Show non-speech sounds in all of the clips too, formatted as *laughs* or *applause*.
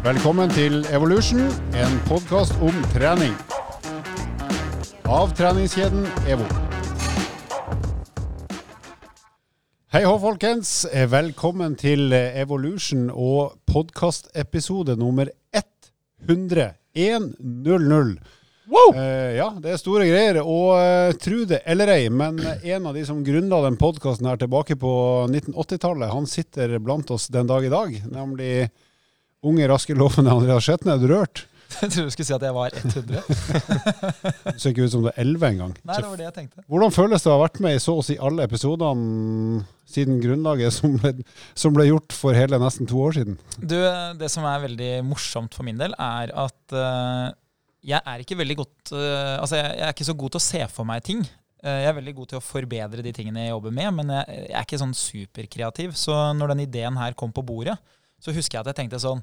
Velkommen til Evolution, en podkast om trening. Av treningskjeden EVO. Hei hå, folkens. Velkommen til Evolution og podkastepisode nummer 100. 100. Wow! Eh, ja, det er store greier. Og uh, tro det eller ei, men en av de som grunnla den podkasten her tilbake på 1980-tallet, han sitter blant oss den dag i dag. Nemlig unge, raske, lovende Andreas Skjetne. Er du rørt? *laughs* Jeg tror du skulle si at jeg var 100. *laughs* Du ser ikke ut som du er 11 engang. Nei, det var det jeg tenkte. Hvordan føles det å ha vært med i så å si alle episodene siden grunnlaget som ble, som ble gjort for hele nesten to år siden? Du, Det som er veldig morsomt for min del, er at uh, jeg er ikke veldig godt uh, Altså, jeg, jeg, er ikke så god til å se for meg ting. Uh, jeg er veldig god til å forbedre de tingene jeg jobber med, men jeg, jeg er ikke sånn superkreativ. Så når den ideen her kom på bordet, så husker jeg at jeg tenkte sånn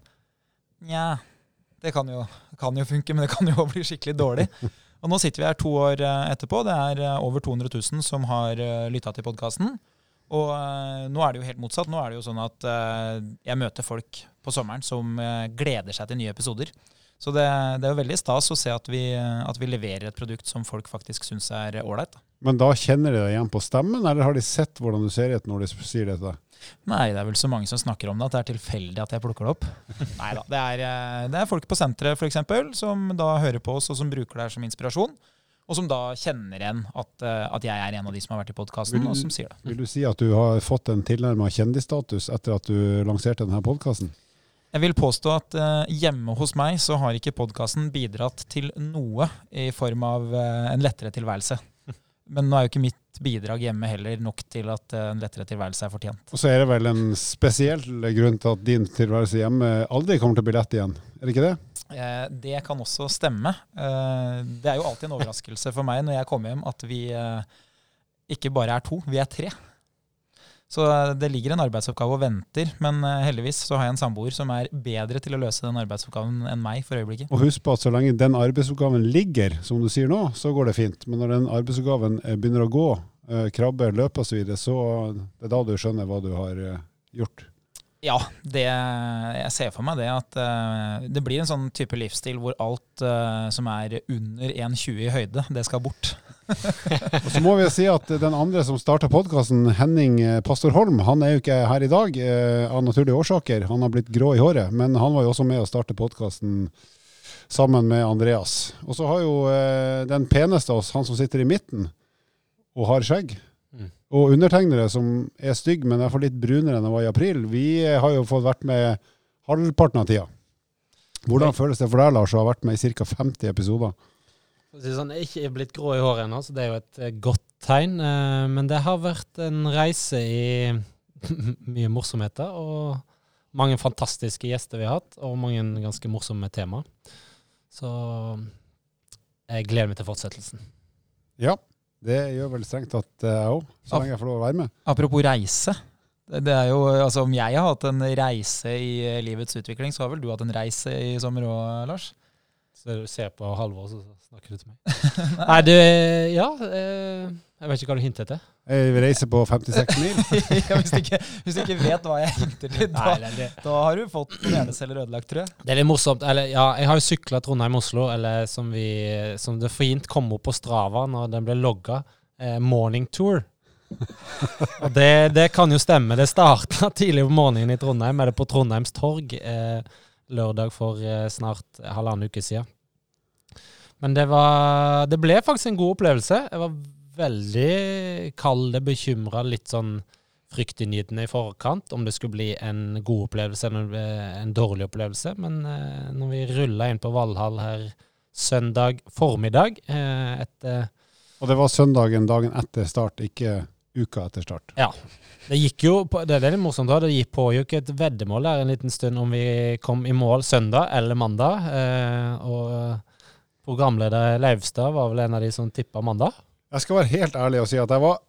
Nja, det kan jo, kan jo funke, men det kan jo bli skikkelig dårlig. Og nå sitter vi her to år etterpå. Det er over 200 000 som har lytta til podkasten. Og nå er det jo helt motsatt. Nå er det jo sånn at jeg møter folk på sommeren som gleder seg til nye episoder. Så det, det er jo veldig stas å se at vi, at vi leverer et produkt som folk faktisk syns er ålreit. Men da kjenner de deg igjen på stemmen, eller har de sett hvordan du ser ut når de sier det til deg? Nei, det er vel så mange som snakker om det at det er tilfeldig at jeg plukker det opp. *laughs* Nei da. Det er, det er folk på senteret f.eks. som da hører på oss og som bruker det her som inspirasjon. Og som da kjenner igjen at, at, jeg er en av de som har vært i podkasten, og som sier det. Vil du si at du har fått en tilnærma kjendisstatus etter at du lanserte denne podkasten? Jeg vil påstå at uh, hjemme hos meg så har ikke podkasten bidratt til noe i form av uh, en lettere tilværelse. Men nå er jo ikke mitt bidrag hjemme heller nok til at uh, en lettere tilværelse er fortjent. Og så er det vel en spesiell grunn til at din tilværelse hjemme aldri kommer til å bli lett igjen, er det ikke det? det kan også stemme. det er jo alltid en overraskelse for meg når jeg kommer hjem at vi ikke bare er to, vi er tre. Så det ligger en arbeidsoppgave og venter, men heldigvis så har jeg en samboer som er bedre til å løse den arbeidsoppgaven enn meg for øyeblikket. Og husk på at så lenge den arbeidsoppgaven ligger, som du sier nå, så går det fint. Men når den arbeidsoppgaven begynner å gå, krabbe, løpe osv., så, videre, så det er da du skjønner hva du har gjort. Ja, det, jeg ser for meg det at det blir en sånn type livsstil hvor alt som er under 1,20 i høyde, det skal bort. *laughs* og så må vi si at den andre som starta podkasten, Henning Pastor Holm, han er jo ikke her i dag eh, av naturlige årsaker. Han har blitt grå i håret, men han var jo også med å starte podkasten sammen med Andreas. Og så har jo den peneste av oss, han som sitter i midten og har skjegg. Mm. Og undertegnere som er stygg, men iallfall litt brunere enn han var i april, vi har jo fått vært med halvparten av tida. Hvordan føles det for deg, Lars, å ha vært med i ca. 50 episoder? Sånn, jeg er ikke blitt grå i håret ennå, så det er jo et godt tegn. Men det har vært en reise i *laughs* mye morsomheter, og mange fantastiske gjester vi har hatt, og mange ganske morsomme tema. Så jeg gleder meg til fortsettelsen. Ja, det gjør vel strengt tatt jeg òg, så lenge jeg får lov å være med. Apropos reise. Det er jo, altså Om jeg har hatt en reise i livets utvikling, så har vel du hatt en reise i sommer òg, Lars? Så du ser på Halvor, så snakker du til meg? *laughs* Nei, du Ja. Eh, jeg vet ikke hva du hintet til. Jeg reiser på 56 mil. *laughs* ja, hvis, du ikke, hvis, du ikke, vet hva jeg hinter til, da, Nei, da har du fått hjerneceller ødelagt, tror jeg. Det er litt morsomt. Eller, ja, jeg har jo sykla Trondheim-Oslo, eller som, vi, som det fint kom opp på Strava når den ble logga, eh, morning tour. *laughs* og det, det, kan jo stemme. Det starta tidlig på morgenen i Trondheim, eller på Trondheims torg, eh, lørdag for eh, snart halvannen uke siden. Men det, var, det ble faktisk en god opplevelse. Jeg var veldig kald og bekymra, litt sånn fryktinngytende i forkant om det skulle bli en god opplevelse eller en dårlig opplevelse. Men eh, når vi rulla inn på Valhall her søndag formiddag eh, etter Og det var søndagen dagen etter start, ikke uka etter start? Ja. Det gikk jo, det er litt morsomt, da, det gikk pågikk et veddemål der en liten stund om vi kom i mål søndag eller mandag. Eh, og programleder Leivstad var vel en av de som tippa mandag. Jeg skal være helt ærlig og si at jeg var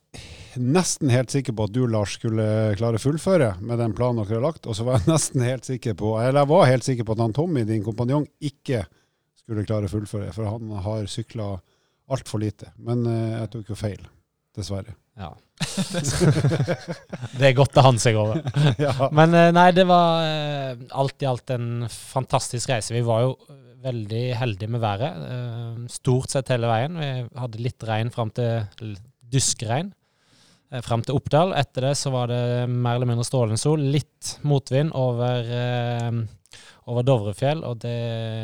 nesten helt sikker på at du, Lars, skulle klare å fullføre med den planen dere har lagt. Og så var jeg nesten helt sikker på eller jeg var helt sikker på at han Tommy, din kompanjong, ikke skulle klare å fullføre. For han har sykla altfor lite. Men uh, jeg tok jo feil, dessverre. Ja. *laughs* det er godt å han seg over. *laughs* ja. Men eh, nei, det var eh, alt i alt en fantastisk reise. Vi var jo veldig heldige med været. eh, Stort sett hele veien. Vi hadde litt regn fram til Duskregn fram til Oppdal. Etter det så var det mer eller mindre strålende sol. Litt motvind over, over Dovrefjell, og det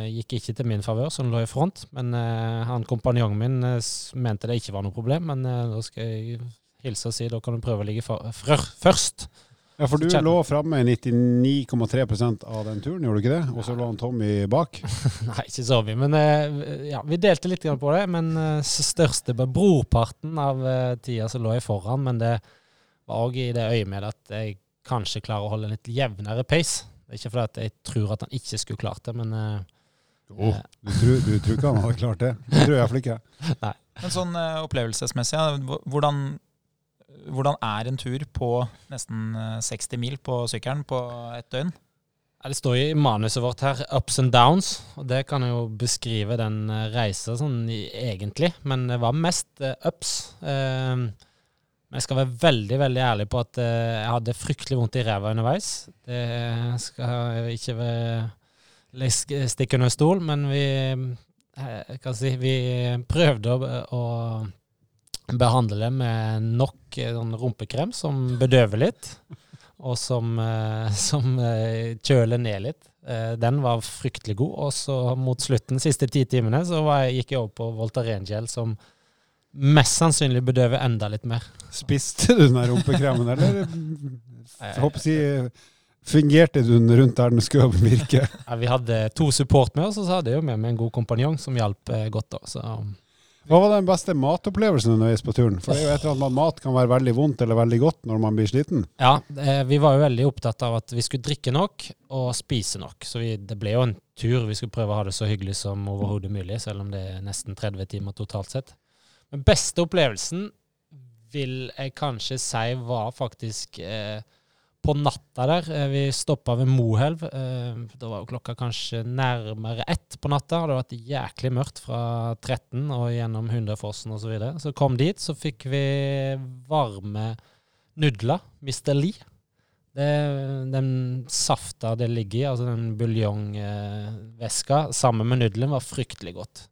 gikk ikke til min favør, som lå i front. Men han kompanjongen min mente det ikke var noe problem. Men da skal jeg hilse og si da kan du prøve å ligge for, først. ja, for du lå framme i 99,3 av den turen, gjorde du ikke det? Og så lå han Tommy bak. *laughs* Nei, ikke så mye. Men eh, ja, vi delte litt på det. Men eh, største brorparten av eh, tida så lå jeg foran. Men det var òg i det øyemed at jeg kanskje klarer å holde en litt jevnere pace. Det er ikke fordi at jeg tror at han ikke skulle klart det, men Jo, du, tror, du tror ikke han hadde klart det? Det tror jeg iallfall ikke. *laughs* Men sånn opplevelsesmessig, hvordan, hvordan er en tur på nesten eh, 60 mil på sykkelen på et døgn? Det står i manuset vårt her 'ups and downs', og det kan jo beskrive den eh, reisa sånn egentlig. Men det var mest eh, ups. Eh, men jeg skal være veldig veldig ærlig på at eh, jeg hadde fryktelig vondt i ræva underveis. Det skal jeg ikke være- stikke under stol, men vi eh, si, vi prøvde å, å behandle det med nok eh, sånn rumpekrem som bedøver litt og som, eh, som eh, kjøler ned litt. Den var fryktelig god. Og så mot slutten, siste ti timene, så var jeg, gikk jeg over på Voltarengel, som mest sannsynlig bedøver enda litt mer. Spiste du den rumpekremen, eller jeg håper å si, fungerte du den rundt der den skulle virke? Ja, vi hadde to support med oss, og så hadde jeg jo med meg en god kompanjong som hjalp godt. da. Så Hva var den beste matopplevelsen underveis på turen? For det er jo et eller annet mat kan være veldig vondt eller veldig godt når man blir sliten. Ja, vi var jo veldig opptatt av at vi skulle drikke nok og spise nok. Så vi, det ble jo en tur. Vi skulle prøve å ha det så hyggelig som overhodet mulig, selv om det er nesten 30 timer totalt sett. Men beste opplevelsen vil jeg kanskje si var faktisk eh, på natta der. Eh, vi stoppa ved Moelv. Eh, da var jo klokka kanskje nærmere ett på natta. Det hadde vært jæklig mørkt fra 13 og gjennom Hunderfossen osv. Så, videre. så kom dit, så fikk vi varme nudler. Mr. Lee. Det, den safta det ligger i, altså den buljongvæska, sammen med nudelen, var fryktelig godt.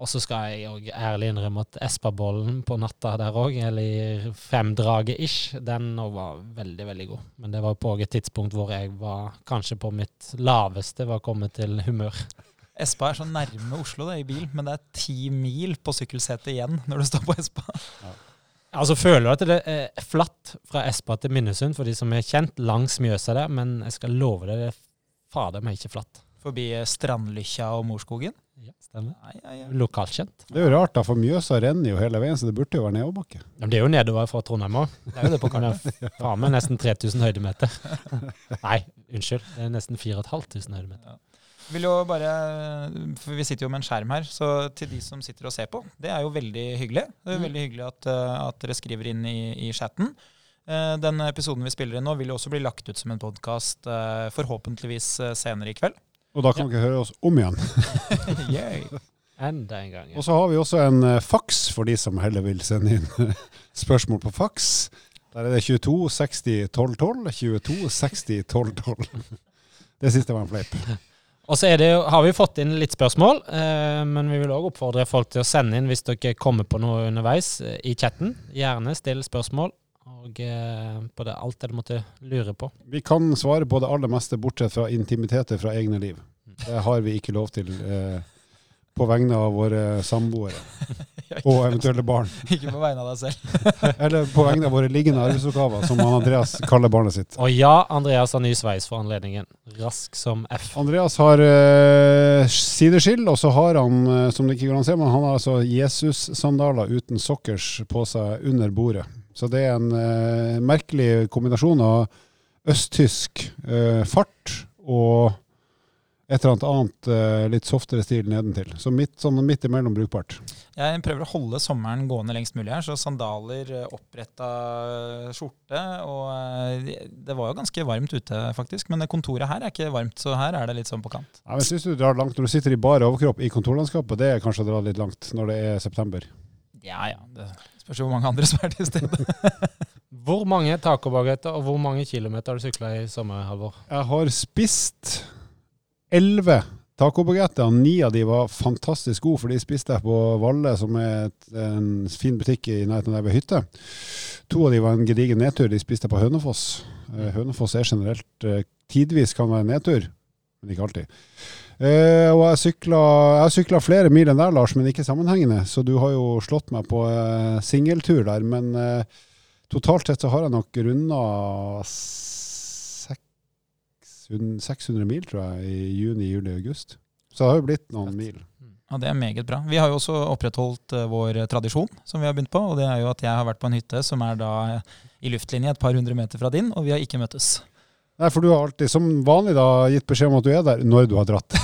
Og så skal jeg òg ærlig innrømme at Espabollen på natta der òg, eller femdraget-ish, den òg var veldig, veldig god. Men det var på et tidspunkt hvor jeg var kanskje på mitt laveste, var kommet til humør. Espa er så nærme Oslo det, i bil, men det er ti mil på sykkelsetet igjen når du står på Espa. Ja. Altså føler du at det er flatt fra Espa til Minnesund for de som er kjent langs Mjøsa der, men jeg skal love deg, det er fader meg ikke flatt. Forbi Strandlykkja og Morskogen. Ja, stemmer. Nei, ja, ja. Lokalt kjent. Det er jo rart, da, for Mjøsa renner jo hele veien, så det burde jo være nedoverbakke. Ja, men det er jo nedover fra Trondheim òg. Det er jo det på. *laughs* Faen meg nesten 3000 høydemeter. *laughs* Nei, unnskyld. Det er nesten 4500 høydemeter. Vil jo bare, for Vi sitter jo med en skjerm her, så til de som sitter og ser på, det er jo veldig hyggelig. Det er Mm. veldig hyggelig at, eh, at dere skriver inn i, i chatten. Eh, Den episoden vi spiller inn nå, vil jo også bli lagt ut som en podkast forhåpentligvis eh, senere i kveld. Og da kan dere høre oss om igjen. *laughs* Enda en gang. Og så har vi også en uh, faks for de som heller vil sende inn spørsmål på faks. Der er det 22 60 12 12. 22 60 12 12. Det siste var en fleip. Og så det har vi fått inn litt spørsmål, eh, men vi vil òg oppfordre folk til å sende inn hvis dere kommer på noe underveis eh, i chatten. Gjerne still spørsmål og eh, på det, alt det du måtte lure på. Vi kan svare på det aller meste, bortsett fra intimiteter fra egne liv. Det har vi ikke lov til eh, på vegne av våre samboere *laughs* og eventuelle barn. Ikke på vegne av deg selv. *laughs* Eller på vegne av våre liggende arbeidsoppgaver, som Andreas kaller barnet sitt. Og ja, Andreas har ny sveis for anledningen. Rask som F. Andreas har uh, sideskill, og så har han, eh, som det ikke går an å se, men han har altså Jesus-sandaler uten sokkers på seg under bordet. Så det er en eh, merkelig kombinasjon av østtysk eh, fart og et eller annet annet eh, litt softere stil nedentil. Så midt, sånn midt imellom brukbart. Jeg prøver å holde sommeren gående lengst mulig her, så sandaler, eh, oppretta skjorte og eh, Det var jo ganske varmt ute, faktisk, men kontoret her er ikke varmt, så her er det litt sånn på kant. Ja, men synes du drar langt når du sitter i bare overkropp i kontorlandskapet? Det er kanskje å dra litt langt når det er september. Ja ja, det Spørs hvor mange andre som er til stede. *laughs* Hvor mange tacobagetter og hvor mange kilometer har du sykla i sommer, Halvor? Jeg har spist elleve tacobagetter. Ni av de var fantastisk gode, for de spiste jeg på Valle, som er et, en fin butikk i nærheten av der ved hytte. To av de var en gedigen nedtur. De spiste jeg på Hønefoss. Eh, Hønefoss er generelt eh, tidvis kan være nedtur, men ikke alltid. Eh, og jeg har sykla flere mil enn deg, Lars, men ikke sammenhengende. Så du har jo slått meg på eh, singeltur der. Men eh, totalt sett så har jeg nok runda 600 mil, tror jeg, i juni, juli, august. Så det har jo blitt noen mil. Ja, Det er meget bra. Vi har jo også opprettholdt eh, vår tradisjon, som vi har begynt på. Og det er jo at jeg har vært på en hytte som er da eh, i luftlinje et par hundre meter fra din, og vi har ikke møttes. Nei, for du har alltid, som vanlig, da, gitt beskjed om at du er der når du har dratt.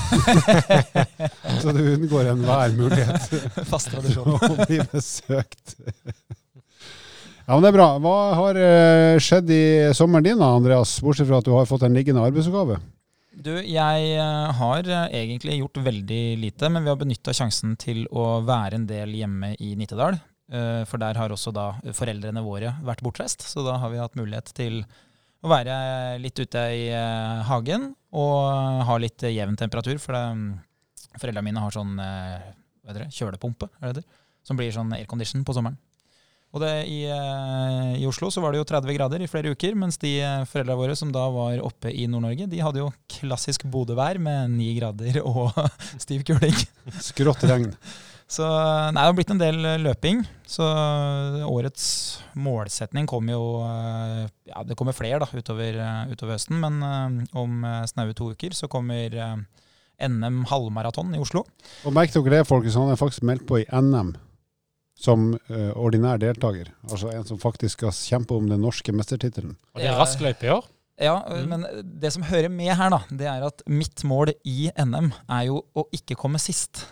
*laughs* så du unngår enhver mulighet *laughs* Fast tradisjon. *laughs* å bli besøkt. Ja, men det er bra. Hva har eh, skjedd i sommeren din, da, Andreas? Bortsett fra at du har fått en liggende arbeidsoppgave. Du, jeg eh, har eh, egentlig gjort veldig lite, men vi har benytta sjansen til å være en del hjemme i Nittedal. For der har også da foreldrene våre vært bortreist, så da har vi hatt mulighet til å være litt ute i eh, hagen og ha litt eh, jevn temperatur. For foreldra foreldrene mine har sånn eh, det, kjølepumpe, det som blir sånn aircondition på sommeren. Og det, i, eh, I Oslo så var det jo 30 grader i flere uker, mens de foreldra våre som da var oppe i Nord-Norge, de hadde jo klassisk Bodø-vær med 9 grader og *laughs* stiv kuling. Skrått regn. Så nei, det har blitt en del eh, løping. Så årets målsetning kommer jo eh, Ja, det kommer flere da, utover, eh, utover høsten, men eh, om eh, snaue to uker så kommer eh, NM halvmaraton i Oslo. Og merk dere det, folkens. Han er faktisk meldt på i NM som uh, ordinær deltaker. Altså en som faktisk skal kjempe om den norske mestertittelen. Og det er rask løype i år. Ja, Mm. men det som hører med her, da, det er at mitt mål i NM er jo å ikke komme sist.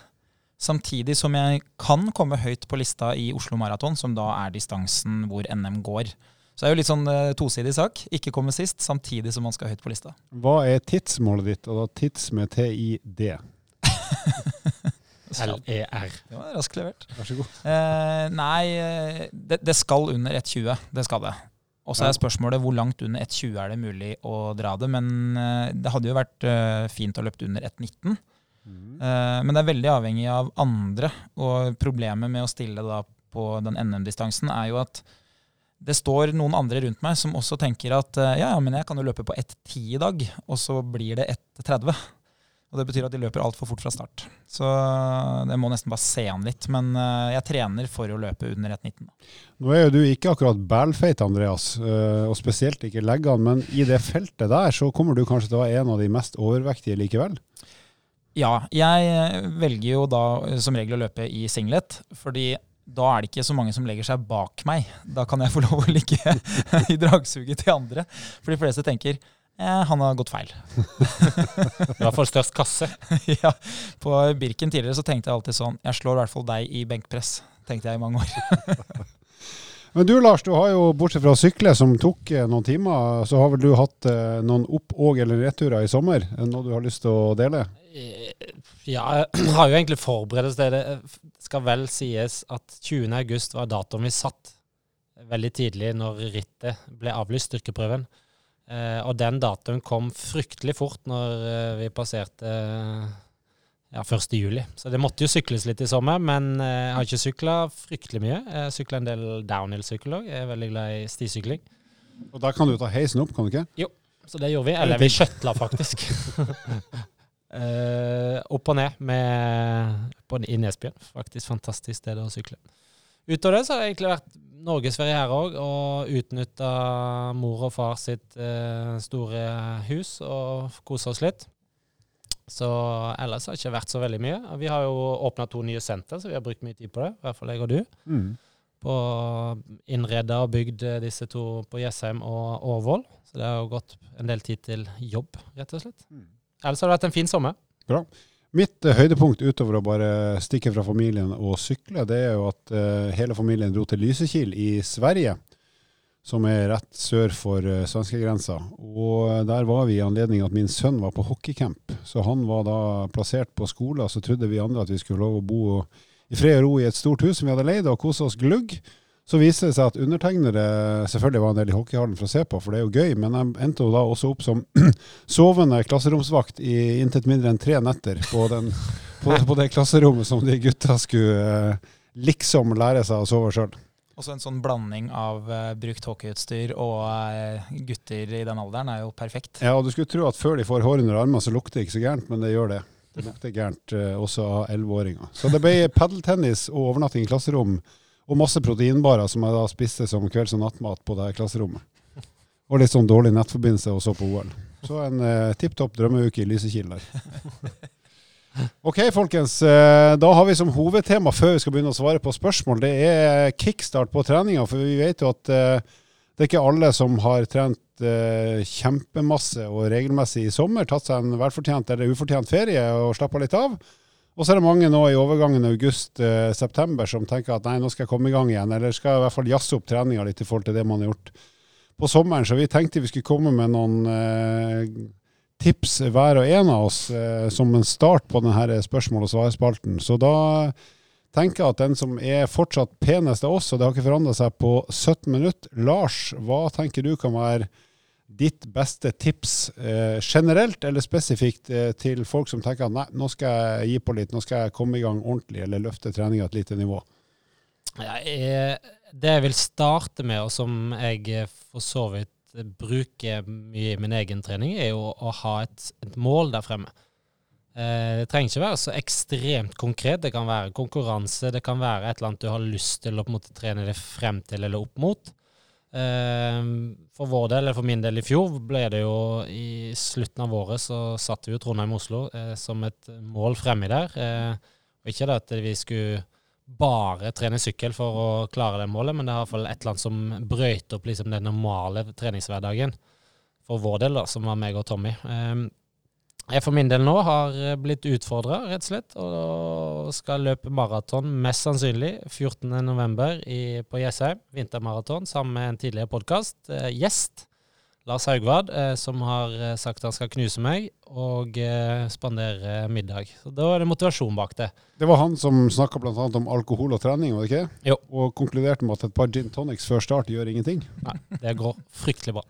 Samtidig som jeg kan komme høyt på lista i Oslo Maraton, som da er distansen hvor NM går. Så det er jo litt sånn eh, tosidig sak. Ikke komme sist, samtidig som man skal høyt på lista. Hva er tidsmålet ditt? Og da tids med TID. LER. *laughs* Det var raskt levert. Vær så god. Eh, nei, eh, det, det skal under 1,20. Det skal det. Og så er spørsmålet hvor langt under 1,20 er det mulig å dra det. Men eh, det hadde jo vært eh, fint å løpt under 1,19. Eh, men det er veldig avhengig av andre. Og problemet med å stille da på den NM-distansen er jo at det står noen andre rundt meg som også tenker at uh, ja, men jeg kan jo løpe på 1,10 i dag, og så blir det 1,30. Og det betyr at de løper altfor fort fra start. Så jeg må nesten bare se an litt. Men eh, jeg trener for å løpe under 1,19. Nå er jo du ikke akkurat bælfeit, Andreas, eh, og spesielt ikke leggene, men i det feltet der så kommer du kanskje til å være en av de mest overvektige likevel? Ja, jeg eh, velger jo da eh, som regel å løpe i singlet, fordi da er det ikke så mange som legger seg bak meg. Da kan jeg få *laughs* lov å ligge i dragsuget til andre. For de fleste tenker eh, han har gått feil. I hvert fall størst kasse. *laughs* ja, på Birken tidligere så tenkte jeg alltid sånn Jeg slår i hvert fall deg i benkpress, tenkte jeg i mange år. *laughs* Men du Lars, du har jo bortsett fra å sykle som tok eh, noen timer, så har vel du hatt noen opp- og eller returer i sommer? Er Noe du har lyst til å dele? Ja, jeg har jo egentlig forberedt oss det. Det skal vel sies at 20. august var datoen vi satt veldig tidlig når rittet ble avlyst, styrkeprøven. Eh, og den datoen kom fryktelig fort når eh, vi passerte ja, 1. juli. Så det måtte jo sykles litt i sommer, men eh, jeg har ikke sykla fryktelig mye. Jeg sykla en del downhill-sykkel òg. Jeg er veldig glad i stisykling. Og da kan du ta heisen opp, kan du ikke? Jo, Så det gjorde vi. Eller vi skjøtla faktisk. *laughs* Eh, opp og ned med, på, i Nesbjørn. Faktisk fantastisk sted å sykle. Utover det så har det egentlig vært norgesferie her òg, og utnytta mor og far sitt uh, store hus og kosa oss litt. Så ellers har det ikke vært så veldig mye. Vi har jo åpna to nye senter, så vi har brukt mye tid på det. I hvert fall jeg og du. Mm. På innreda og bygd eh, disse to på Jessheim og Årvoll. Så det har jo gått en del tid til jobb, rett og slett. Mm. Ellers har det vært en fin sommer. Mitt eh, høydepunkt utover å bare stikke fra familien og sykle, det er jo at eh, hele familien dro til Lysekil i Sverige, som er rett sør for uh, svenskegrensa. Og der var vi i anledning at min sønn var på hockeycamp. Så han var da plassert på skolen, så trodde vi andre at vi skulle lov å bo i fred og ro i et stort hus som vi hadde leid, og kose oss glugg. Så viser det seg at undertegnere selvfølgelig var en del i hockeyhallen for å se på, for det er jo gøy, men jeg endte jo da også opp som *clears throat* sovende klasseromsvakt i intet mindre enn tre netter på, den, på, på det klasserommet som de gutta skulle eh, liksom lære seg å sove sjøl. Også en sånn blanding av uh, brukt hockeyutstyr og uh, gutter i den alderen er jo perfekt. Ja, og du skulle tro at før de får hår under armene, så lukter det ikke så gærent, men det gjør det. Det lukter gærent uh, også av elleveåringer. Så det ble padeltennis og overnatting i klasserom og masse proteinbarer som jeg da spiste som kvelds- og nattmat på det her klasserommet. Og litt sånn dårlig nettforbindelse og så på OL. Så en eh, tipp topp drømmeuke i Lysekil der. *laughs* Ok, folkens. Eh, da har vi som hovedtema før vi skal begynne å svare på spørsmål, det er kickstart på treninga. For vi vet jo at eh, det er ikke alle som har trent eh, kjempemasse og regelmessig i sommer, tatt seg en velfortjent eller ufortjent ferie og slappa litt av. Og så er det mange nå i overgangen august-september som tenker at nei, nå skal jeg komme i gang igjen, eller skal jeg i hvert fall jazze opp treninga litt i forhold til det man har gjort på sommeren. Så vi tenkte vi skulle komme med noen tips hver og en av oss eh, som en start på denne spørsmål- og svarspalten. Så da tenker jeg at den som er fortsatt penest av oss, og det har ikke forandra seg på 17 minutter Lars, hva tenker du kan være ditt beste tips eh, generelt eller spesifikt eh, til folk som tenker at nei, nå skal jeg gi på litt, nå skal jeg komme i gang ordentlig eller løfte treninga et lite nivå? Ja, jeg, det jeg vil starte med, og som jeg for så vidt bruker mye i min egen trening, er jo å ha et, et mål der fremme. Eh, det trenger ikke være så ekstremt konkret. Det kan være konkurranse, det kan være et eller annet du har lyst til å måte trene deg frem til eller opp mot. Eh, for vår del, eller for min del i fjor, ble det jo i slutten av året så satte vi jo Trondheim-Oslo eh, som et mål fremme der. Eh, og ikke det at vi skulle bare trene sykkel for å klare det målet, men det er iallfall et eller annet som brøyter opp liksom den normale treningshverdagen for vår del, da, som var meg og Tommy. Jeg for min del nå har blitt utfordra, rett og slett, og skal løpe maraton, mest sannsynlig 14.11. på Jessheim. Vintermaraton sammen med en tidligere podkast. Eh, gjest Lars Haugvad, eh, som har eh, sagt han skal knuse meg og eh, spandere middag. Så Da er det motivasjon bak det. Det var han som snakka bl.a. om alkohol og trening, var det ikke? Jo. Og konkluderte med at et par gin tonics før start gjør ingenting. Nei, det går fryktelig bra.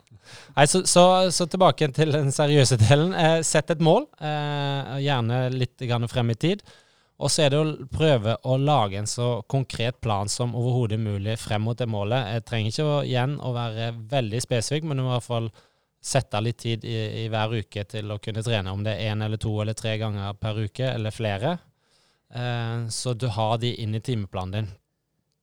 Nei, så, så, så tilbake til den seriøse delen. Eh, sett et mål, eh, gjerne litt frem i tid. Og så er det å prøve å lage en så konkret plan som overhodet mulig frem mot det målet. Jeg trenger ikke å, igjen å være veldig spesifikk, men i hvert fall sette litt tid i, i hver uke til å kunne trene, om det er én eller to eller tre ganger per uke, eller flere. Eh, så du har de inn i timeplanen din.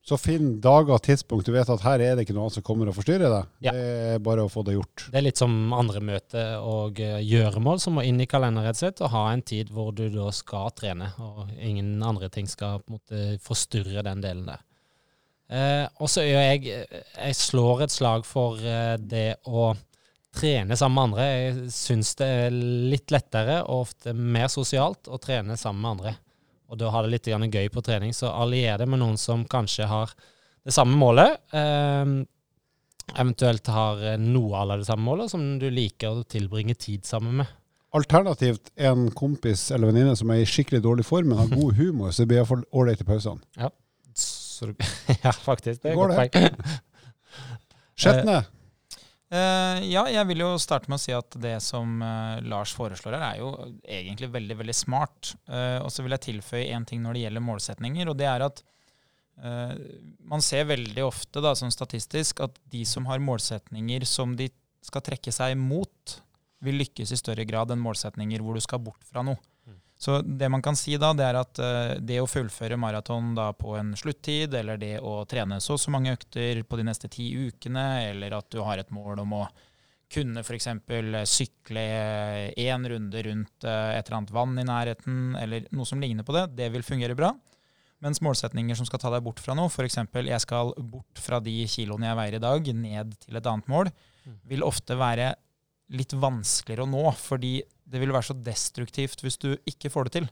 Så finn dager og tidspunkt. Du vet at her er det ikke noe annet som kommer og forstyrrer deg. Ja. Det er bare å få det gjort. Det er litt som andre møter og uh, gjøremål som må inn i kalenderen, rett og slett, og ha en tid hvor du da skal trene, og ingen andre ting skal på en måte forstyrre den delen der. Eh, og så gjør jeg Jeg slår et slag for uh, det å trene sammen med andre. Jeg syns det er litt lettere og ofte mer sosialt å trene sammen med andre og da har det litt gøy på trening. Så allier det med noen som kanskje har det samme målet. Eh, eventuelt har noe av det samme målet, som du liker å tilbringe tid sammen med. Alternativt en kompis eller venninne som er i skikkelig dårlig form, men har *laughs* god humor, så det blir iallfall ålreit i pausene. Ja. *laughs* ja, faktisk. Det er Går godt poeng. Skjetne. Uh, ja, jeg vil jo starte med å si at det som uh, Lars foreslår her, er jo egentlig veldig veldig smart. Uh, og så vil jeg tilføye én ting når det gjelder målsetninger, og det er at man ser veldig ofte da, som statistisk at de som har målsetninger som de skal trekke seg mot, vil lykkes i større grad enn målsetninger hvor du skal bort fra noe. Så det man kan si da, det er at uh, det å fullføre maraton da på en sluttid, eller det å trene så og så mange økter på de neste ti ukene, eller at du har et mål om å kunne f.eks. sykle én runde rundt uh, et eller annet vann i nærheten, eller noe som ligner på det, det vil fungere bra. Mens målsetninger som skal ta deg bort fra noe, f.eks. jeg skal bort fra de kiloene jeg veier i dag, ned til et annet mål, mm. vil ofte være litt vanskeligere å nå, fordi det vil være så destruktivt hvis du ikke får det til.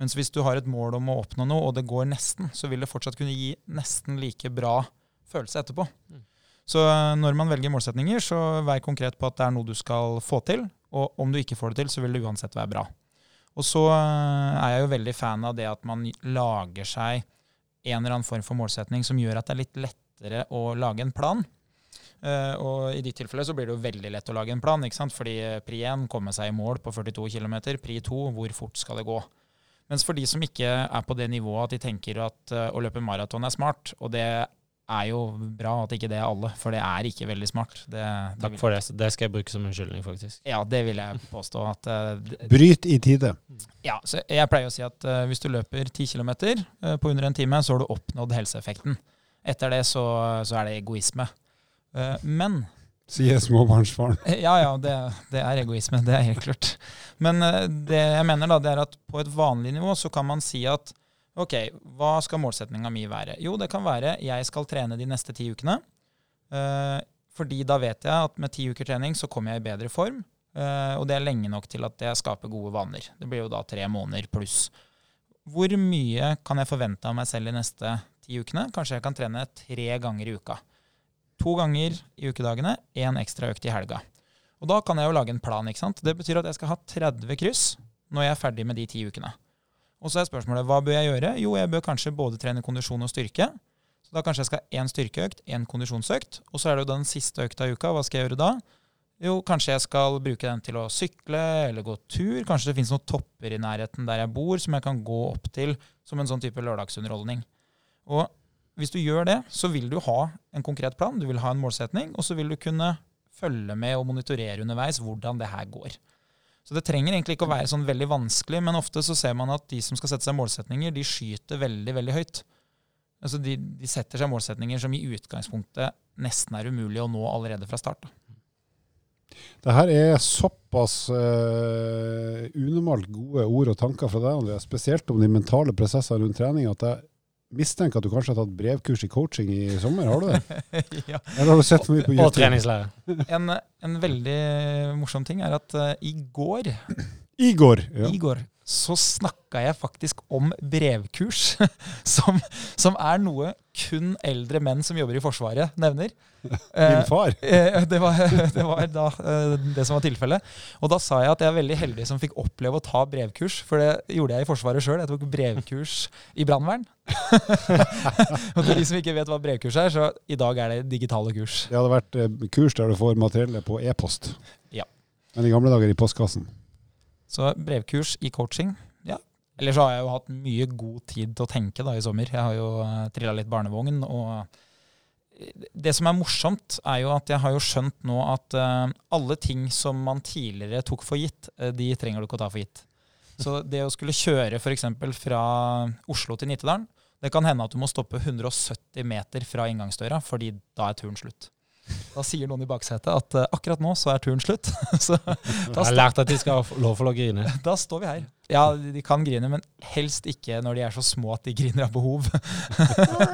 Mens hvis du har et mål om å oppnå noe, og det går nesten, så vil det fortsatt kunne gi nesten like bra følelse etterpå. Mm. Så eh, når man velger målsetninger, så vær konkret på at det er noe du skal få til. Og om du ikke får det til, så vil det uansett være bra. Og så eh, er jeg jo veldig fan av det at man lager seg en eller annen form for målsetning som gjør at det er litt lettere å lage en plan. Eh, og i ditt tilfelle så blir det jo veldig lett å lage en plan, ikke sant? fordi eh, pri 1 komme seg i mål på 42 km, pri 2 hvor fort skal det gå. Mens for de som ikke er på det nivået at de tenker at uh, å løpe maraton er smart, og det er jo bra at ikke det er alle, for det er ikke veldig smart. Det, det Takk for det. Det skal jeg bruke som unnskyldning, faktisk. Ja, det vil jeg påstå. at uh, Bryt i tide. Ja, så jeg pleier å si at uh, hvis du løper 10 km uh, på under en time, så har du oppnådd helseeffekten. Etter det så, så er det egoisme. Uh, men Sier småbarnsfaren. Ja, ja, det, det, er egoisme. Det er helt klart. Men det jeg mener, da, det er at på et vanlig nivå så kan man si at ok, hva skal målsetninga mi være? Jo, det kan være jeg skal trene de neste ti ukene. fordi da vet jeg at med ti uker trening så kommer jeg i bedre form. Og det er lenge nok til at jeg skaper gode vaner. Det blir jo da tre måneder pluss. Hvor mye kan jeg forvente av meg selv de neste ti ukene? Kanskje jeg kan trene tre ganger i uka. To ganger i ukedagene, én ekstra økt i helga. Og da kan jeg jo lage en plan. ikke sant? Det betyr at jeg skal ha 30 kryss når jeg er ferdig med de ti ukene. Og så er spørsmålet hva bør jeg gjøre? Jo, jeg bør kanskje både trene kondisjon og styrke. Så da kanskje jeg skal ha én styrkeøkt, én kondisjonsøkt. Og så er det jo den siste økta i uka. Hva skal jeg gjøre da? Jo, kanskje jeg skal bruke den til å sykle eller gå tur. Kanskje det finnes noen topper i nærheten der jeg bor som jeg kan gå opp til som en sånn type lørdagsunderholdning. Og hvis du gjør det, så vil du ha en konkret plan, du vil ha en målsetning, og så vil du kunne følge med og monitorere underveis hvordan det her går. Så det trenger egentlig ikke å være sånn veldig vanskelig, men ofte så ser man at de som skal sette seg målsetninger, de skyter veldig, veldig høyt. Altså de, de setter seg målsetninger som i utgangspunktet nesten er umulig å nå allerede fra start. Da. Det her er såpass uh, unormalt gode ord og tanker fra deg, Andreas, spesielt om de mentale prosessene rundt trening, at jeg mistenker at du kanskje har tatt brevkurs i coaching i sommer. Har du det? *laughs* ja. Eller har du sett for mye på YouTube? Og treningslære. En, en, veldig morsom ting er at uh, i går Igor. Ja. Igor så snakka jeg faktisk om brevkurs, *laughs* som, som, er noe kun eldre menn som jobber i Forsvaret, nevner. *laughs* Din far? Eh, det, var, *laughs* det var da eh, det som var tilfellet. Og da sa jeg at jeg er veldig heldig som fikk oppleve å ta brevkurs, for det gjorde jeg i Forsvaret sjøl. Jeg tok brevkurs i brannvern. og til de som ikke vet hva brevkurs er, så i dag er det digitale kurs. Det hadde vært eh, kurs der du får materiellet på e-post. Ja. Men i gamle dager i postkassen. Så brevkurs i coaching, ja. Eller så har jeg jo hatt mye god tid til å tenke da i sommer. Jeg har jo uh, trilla litt barnevogn. og det som er morsomt, er jo at jeg har jo skjønt nå at uh, alle ting som man tidligere tok for gitt, uh, de trenger du ikke å ta for gitt. Så det å skulle kjøre f.eks. fra Oslo til Nittedalen, det kan hende at du må stoppe 170 meter fra inngangsdøra, fordi da er turen slutt. Da sier noen i baksetet at uh, akkurat nå så er turen slutt. *laughs* så, jeg har lært at de skal ha lov til å grine. *laughs* Da står vi her. Ja, de kan grine, men helst ikke når de er så små at de griner av behov.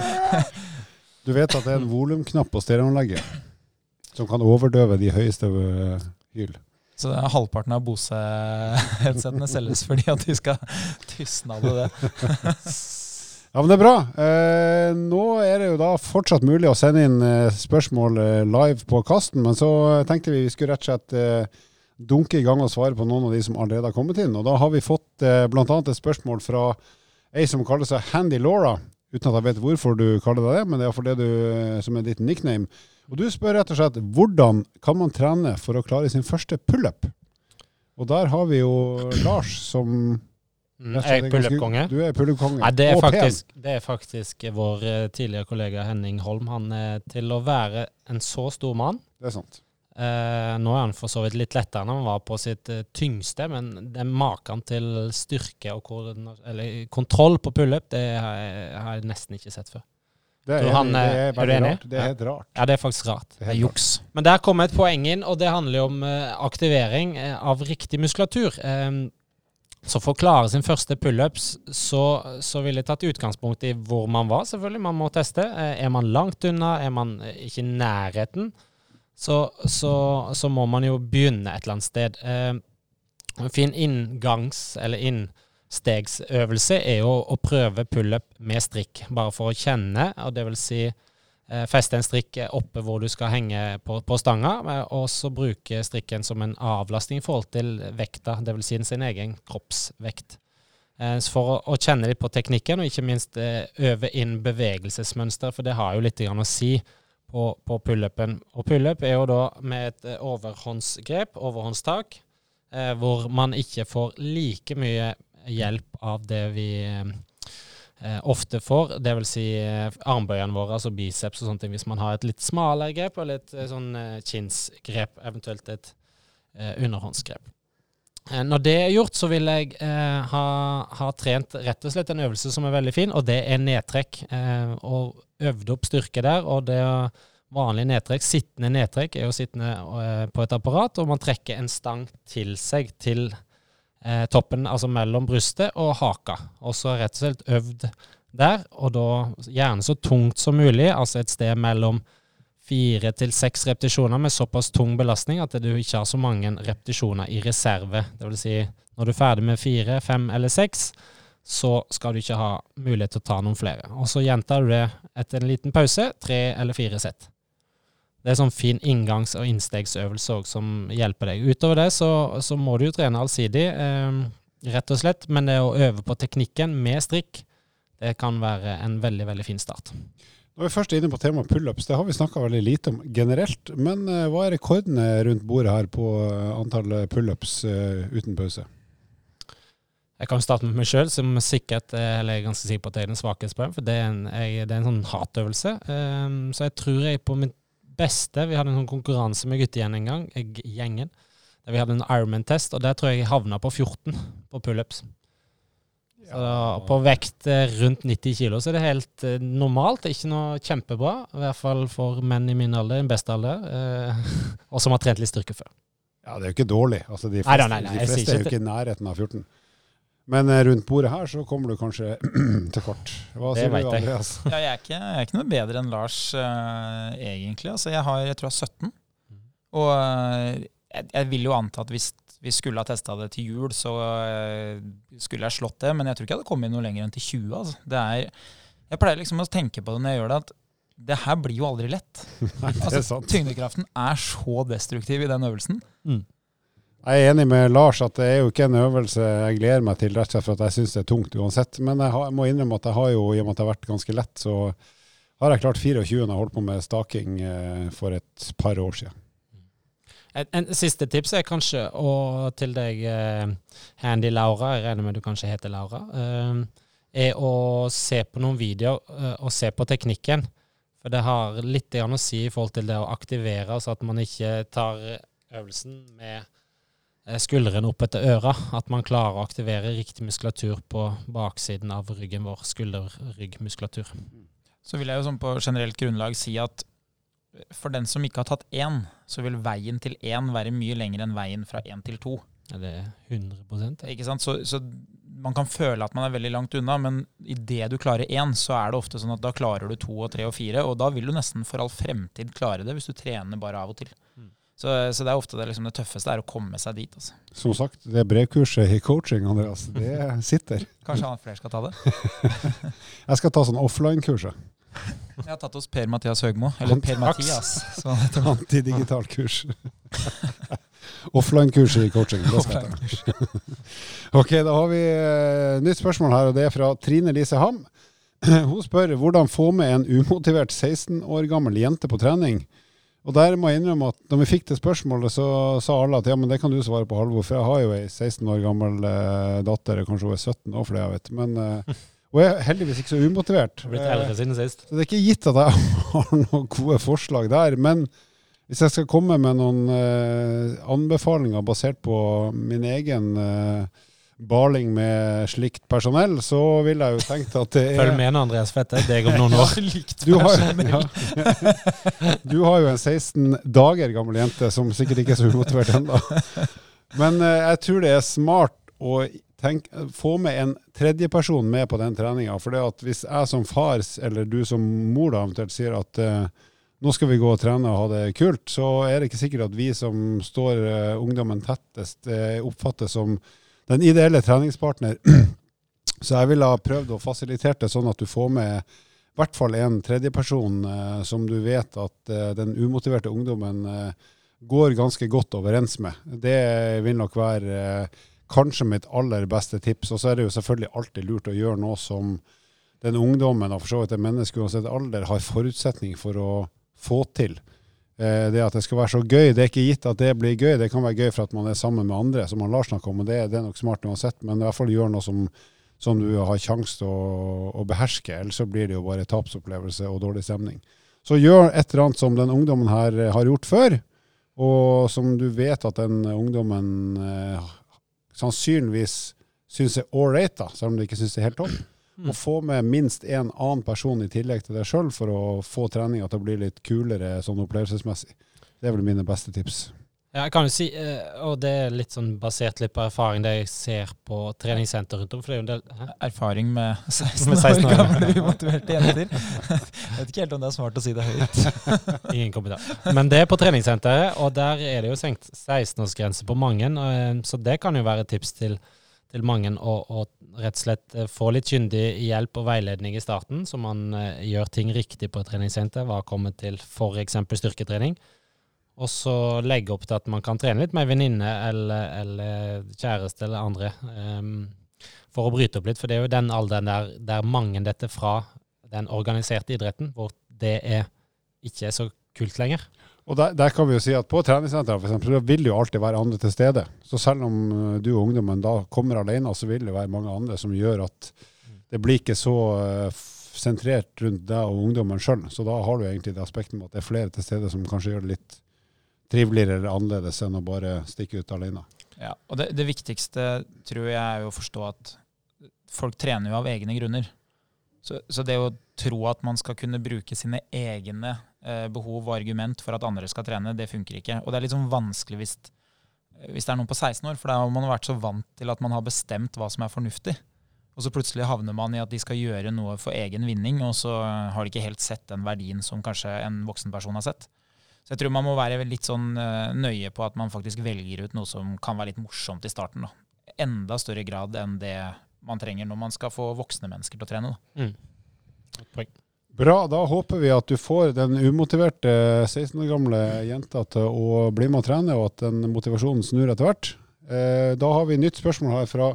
*laughs* du vet at det er en volumknapp på stereoanlegget som kan overdøve de høyeste hyl. Så halvparten av Bose-headsetene selges fordi at de skal tysne av det. Ja, men Det er bra. Eh, nå er det jo da fortsatt mulig å sende inn eh, spørsmål eh, live på kasten, men så tenkte vi vi skulle rett og slett eh, dunke i gang og svare på noen av de som allerede har kommet inn. Og Da har vi fått eh, bl.a. et spørsmål fra ei som kaller seg Handy Laura, uten at jeg vet hvorfor du kaller deg det, men det er for det du, eh, som er ditt nickname. Og Du spør rett og slett hvordan kan man trene for å klare sin første pullup? Og der har vi jo Lars som Mm, jeg er pullup-konge. Du er pullup-konge. Nei, det er, faktisk, det er faktisk vår eh, tidligere kollega Henning Holm. Han er til å være en så stor mann. Det er sant. Eh, nå er han for så vidt litt lettere enn han var på sitt uh, tyngste, men det maken til styrke og kontroll på pullup, det har jeg, har jeg, nesten ikke sett før. Det er, han, det er, er enig? Rart. Det er helt rart. Ja, det er faktisk rart. Det er juks. Men der kommer et poeng inn, og det handler jo om aktivering av riktig muskulatur. Um, så for å klare sin første pullups, så, så ville jeg tatt utgangspunkt i hvor man var, selvfølgelig. Man må teste. Eh, er man langt unna, er man ikke i nærheten, så, så, så må man jo begynne et eller annet sted. Eh, en fin inngangs- eller innstegsøvelse er jo å prøve pullup med strikk, bare for å kjenne, og det vil si Eh, feste en strikk oppe hvor du skal henge på, på stanga, eh, og så bruke strikken som en avlastning i forhold til vekta, dvs. Si sin egen kroppsvekt. Eh, for å, kjenne litt på teknikken, og ikke minst eh, øve inn bevegelsesmønster, for det har jo litt å si på, på pullupen. Og pullup er jo da med et eh, overhåndsgrep, overhåndstak, eh, hvor man ikke får like mye hjelp av det vi eh, ofte får, dvs. Si, eh, armbøyene våre, altså biceps og sånne ting, hvis man har et litt smalere grep eller et sånn kinnsgrep, eventuelt et underhåndsgrep. Eh, når det er gjort, så vil jeg eh, ha, ha, trent rett og slett en øvelse som er veldig fin, og det er nedtrekk. Eh, og øvd opp styrke der. Og det er vanlig nedtrekk, sittende nedtrekk, er jo sittende eh, på et apparat, og man trekker en stang til seg til eh, toppen, altså mellom brystet og haka. Og så rett og slett øvd der, og da gjerne så tungt som mulig, altså et sted mellom fire til seks repetisjoner med såpass tung belastning at du ikke har så mange repetisjoner i reserve. Det vil si, når du er ferdig med fire, fem eller seks, så skal du ikke ha mulighet til å ta noen flere. Og så gjentar du det etter en liten pause, tre eller fire sett. Det er sånn fin inngangs- og innstegsøvelse òg som hjelper deg. Utover det så, så må du jo trene allsidig, eh, rett og slett. Men det å øve på teknikken med strikk, det kan være en veldig, veldig fin start. Nå er vi først er inne på temaet pullups. Det har vi snakka veldig lite om generelt. Men eh, hva er rekordene rundt bordet her på uh, antall pullups eh, uten pause? Jeg kan starte med meg sjøl, som sikkert eller jeg er ganske sikker på at jeg er den svakeste på For det er en, jeg, det er en sånn hatøvelse. Um, så jeg tror jeg på mitt beste Vi hadde en sånn konkurranse med guttegjengen en gang, gjengen. Der vi hadde en Ironman-test, og der tror jeg jeg havna på 14 på pullups. Så på vekt eh, rundt 90 kilo så er det helt eh, normalt. Ikke noe kjempebra. I hvert fall for menn i min alder, den beste alder, eh, *laughs* og som har trent litt styrke før. Ja, det er jo ikke dårlig. Altså, de fleste, nei, nei, nei, de fleste er jo ikke i nærheten av 14. Men eh, rundt bordet her så kommer du kanskje *clears throat* til kort. Hva det sier du, Andreas? *laughs* ja, jeg, er ikke, jeg, er ikke, noe bedre enn Lars, uh, egentlig. Altså, jeg, har, jeg tror jeg har 17. Mm. Og uh, jeg, jeg, vil jo anta at hvis vi skulle ha testa det til jul, så uh, skulle jeg slått det. Men jeg tror ikke jeg hadde kommet noe lenger enn til 20. Altså. Det er, jeg pleier liksom å tenke på det når jeg gjør det, at det her blir jo aldri lett. *laughs* Nei, det er altså. Tyngdekraften er så destruktiv i den øvelsen. Mm. Jeg er enig med Lars at det er jo ikke en øvelse jeg gleder meg til, rett og slett for at jeg syns det er tungt uansett. Men jeg, har, jeg, må innrømme at jeg har jo, i og med at det har vært ganske lett, så har jeg klart 24 når jeg holdt på med staking eh, for et par år siden. En, en, siste tips er kanskje, og til deg, eh, Handy Laura, jeg regner med du kanskje heter Laura, eh, er å se på noen videoer og se på teknikken. For det har litt å si i forhold til det å aktivere, så at man ikke tar øvelsen med skuldrene opp etter øra. At man klarer å aktivere riktig muskulatur på baksiden av ryggen vår. Skulder-ryggmuskulatur. Så vil jeg jo sånn på generelt grunnlag si at for den som ikke har tatt én, så vil veien til én være mye lengre enn veien fra én til to. Ja, det er 100% Ikke sant? Så, så, man kan føle at man er veldig langt unna, men idet du klarer én, så er det ofte sånn at da klarer du to og tre og fire, og da vil du nesten for all fremtid klare det, hvis du trener bare av og til. Mm. Så, så, det er ofte det, liksom, det, tøffeste er å komme seg dit. Altså. Som sagt, det brevkurset i coaching, Andreas, det *laughs* sitter. Kanskje han flere skal ta det? *laughs* Jeg skal ta sånn offline-kurset. Jeg har tatt hos Per-Mathias Høgmo. Eller Per-Mathias. Antidigital kurs. *laughs* Offline-kurs i coaching. Offline ok, da har vi uh, nytt spørsmål her, og det er fra Trine Lise Ham. *clears throat* Hun spør hvordan få med en umotivert 16 år gammel jente på trening. Og der må jeg innrømme at når vi fikk det spørsmålet, så sa alle at ja, men det kan du svare på, Halvor. For jeg har jo ei 16 år gammel eh, datter, kanskje hun er 17 år for det jeg vet. Men Eh, *laughs* og jeg er heldigvis ikke så umotivert. Blitt eldre siden sist. Så det er ikke gitt at jeg *laughs* har noen gode forslag der. Men hvis jeg skal komme med noen eh, anbefalinger basert på min egen uh, baling med slikt personell, så ville jeg jo tenkt at det er Følg med nå, Andreas Fette. Deg om noen *laughs* år. du, har, ja. *laughs* du har jo en 16 dager gammel jente som sikkert ikke er så umotivert ennå. Men uh, jeg tror det er smart å tenk, få med en tredjeperson med på den treninga. For det at hvis jeg som far, eller du som mor da eventuelt sier at uh, nå skal vi gå og trene og ha det kult, så er det ikke sikkert at vi som står uh, ungdommen tettest, uh, oppfattes som den ideelle treningspartner. *clears throat* så jeg ville ha prøvd å fasilitere det sånn at du får med i hvert fall en tredjeperson eh, som du vet at den umotiverte ungdommen går ganske godt overens med. Det vil nok være kanskje mitt aller beste tips. Og så er det jo selvfølgelig alltid lurt å gjøre noe som den ungdommen, og for så vidt et menneske uansett alder, har forutsetning for å få til. Eh, det at det skal være så gøy, det er ikke gitt at det blir gøy. Det kan være gøy for at man er sammen med andre, som han Lars snakker om, og det, det, er nok smart uansett. Men i hvert fall gjør noe som, som du har sjanse til å, å, beherske, ellers så blir det jo bare tapsopplevelse og dårlig stemning. Så gjør et eller annet som den ungdommen her har gjort før, og som du vet at den ungdommen eh, sannsynligvis syns er ålreit, selv om du ikke syns det er helt topp. Mm. Og få med minst én annen person i tillegg til deg sjøl for å få treninga til å bli litt kulere sånn opplevelsesmessig. Det er vel mine beste tips. Ja, jeg kan jo si, eh, og det er litt sånn basert litt på erfaring det jeg ser på treningssenter rundt om. for det er jo en del... Hæ? Erfaring med 16, *laughs* med 16 år gamle umotiverte jenter. *laughs* Jeg vet ikke helt om det er smart å si det høyt. *laughs* Ingen kommentar. Men det er på treningssenteret, og der er det jo senkt 16-årsgrense på mange. Eh, så det kan jo være et tips til, til mange å, å, rett og slett eh, få litt kyndig hjelp og veiledning i starten, så man gjør ting riktig på et treningssenter. Hva kommer til f.eks. styrketrening og så legge opp til at man kan trene litt med venninne eller, eller, kjæreste eller andre. Um, for å bryte opp litt, for det er jo den alderen der, der mange dette fra den organiserte idretten, hvor det er, ikke er så kult lenger. Og der, der, kan vi jo si at På treningssenteret eksempel, vil jo alltid være andre til stede. Så selv om eh, du og ungdommen da kommer alene, så vil det være mange andre som gjør at det blir ikke så uh, sentrert rundt deg og ungdommen sjøl. Så da har du egentlig det aspektet med at det er flere til stede som kanskje gjør det litt triveligere eller annerledes enn å bare stikke ut alene. Ja, og det, det, viktigste tror jeg er jo å forstå at folk trener jo av egne grunner. Så, så det å tro at man skal kunne bruke sine egne eh, behov og argument for at andre skal trene, det funker ikke. Og det er litt sånn vanskelig hvis, hvis det er noen på 16 år, for da har man vært så vant til at man har bestemt hva som er fornuftig. Og så plutselig havner man i at de skal gjøre noe for egen vinning, og så har de ikke helt sett den verdien som kanskje en voksen person har sett. Så jeg tror man må være litt sånn uh, nøye på at man faktisk velger ut noe som kan være litt morsomt i starten. Da. Enda større grad enn det man trenger når man skal få voksne mennesker til å trene. Mm. Bra. Da håper vi at du får den umotiverte 16 år gamle jenta til å bli med og trene, og at den motivasjonen snur etter hvert. Eh, da har vi nytt spørsmål her fra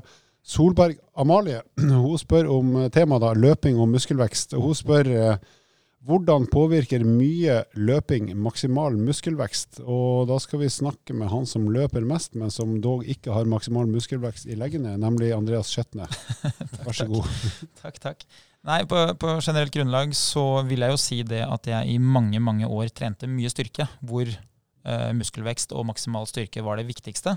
Solberg Amalie. *clears throat* Hun spør om temaet da, løping og muskelvekst. Hun spør eh, hvordan påvirker mye løping maksimal muskelvekst? Og da skal vi snakke med han som løper mest, men som dog ikke har maksimal muskelvekst i leggene, nemlig Andreas Skjetne. *laughs* Vær så god. takk, takk. Nei, på, på, generelt grunnlag så vil jeg jo si det at jeg i mange, mange år trente mye styrke, hvor uh, muskelvekst og maksimal styrke var det viktigste.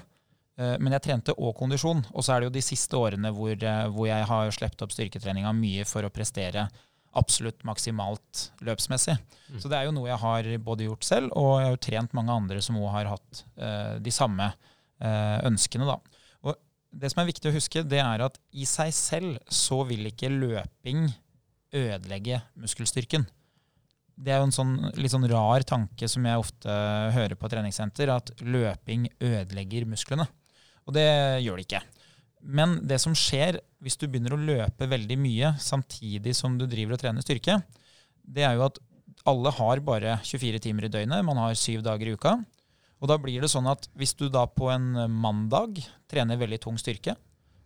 Uh, men jeg trente òg kondisjon. Og så er det jo de siste årene hvor, uh, hvor jeg har sluppet opp styrketreninga mye for å prestere absolutt maksimalt løpsmessig. Mm. Så det er jo noe jeg har både gjort selv, og jeg har jo trent mange andre som òg har hatt eh, de samme eh, ønskene. da. Og det som er viktig å huske, det er at i seg selv så vil ikke løping ødelegge muskelstyrken. Det er jo en sånn, litt sånn rar tanke som jeg ofte hører på treningssenter, at løping ødelegger musklene. Og det gjør det ikke. Men det som skjer hvis du begynner å løpe veldig mye samtidig som du driver og trener styrke, det er jo at alle har bare 24 timer i døgnet. Man har syv dager i uka. Og da blir det sånn at hvis du da på en mandag trener veldig tung styrke,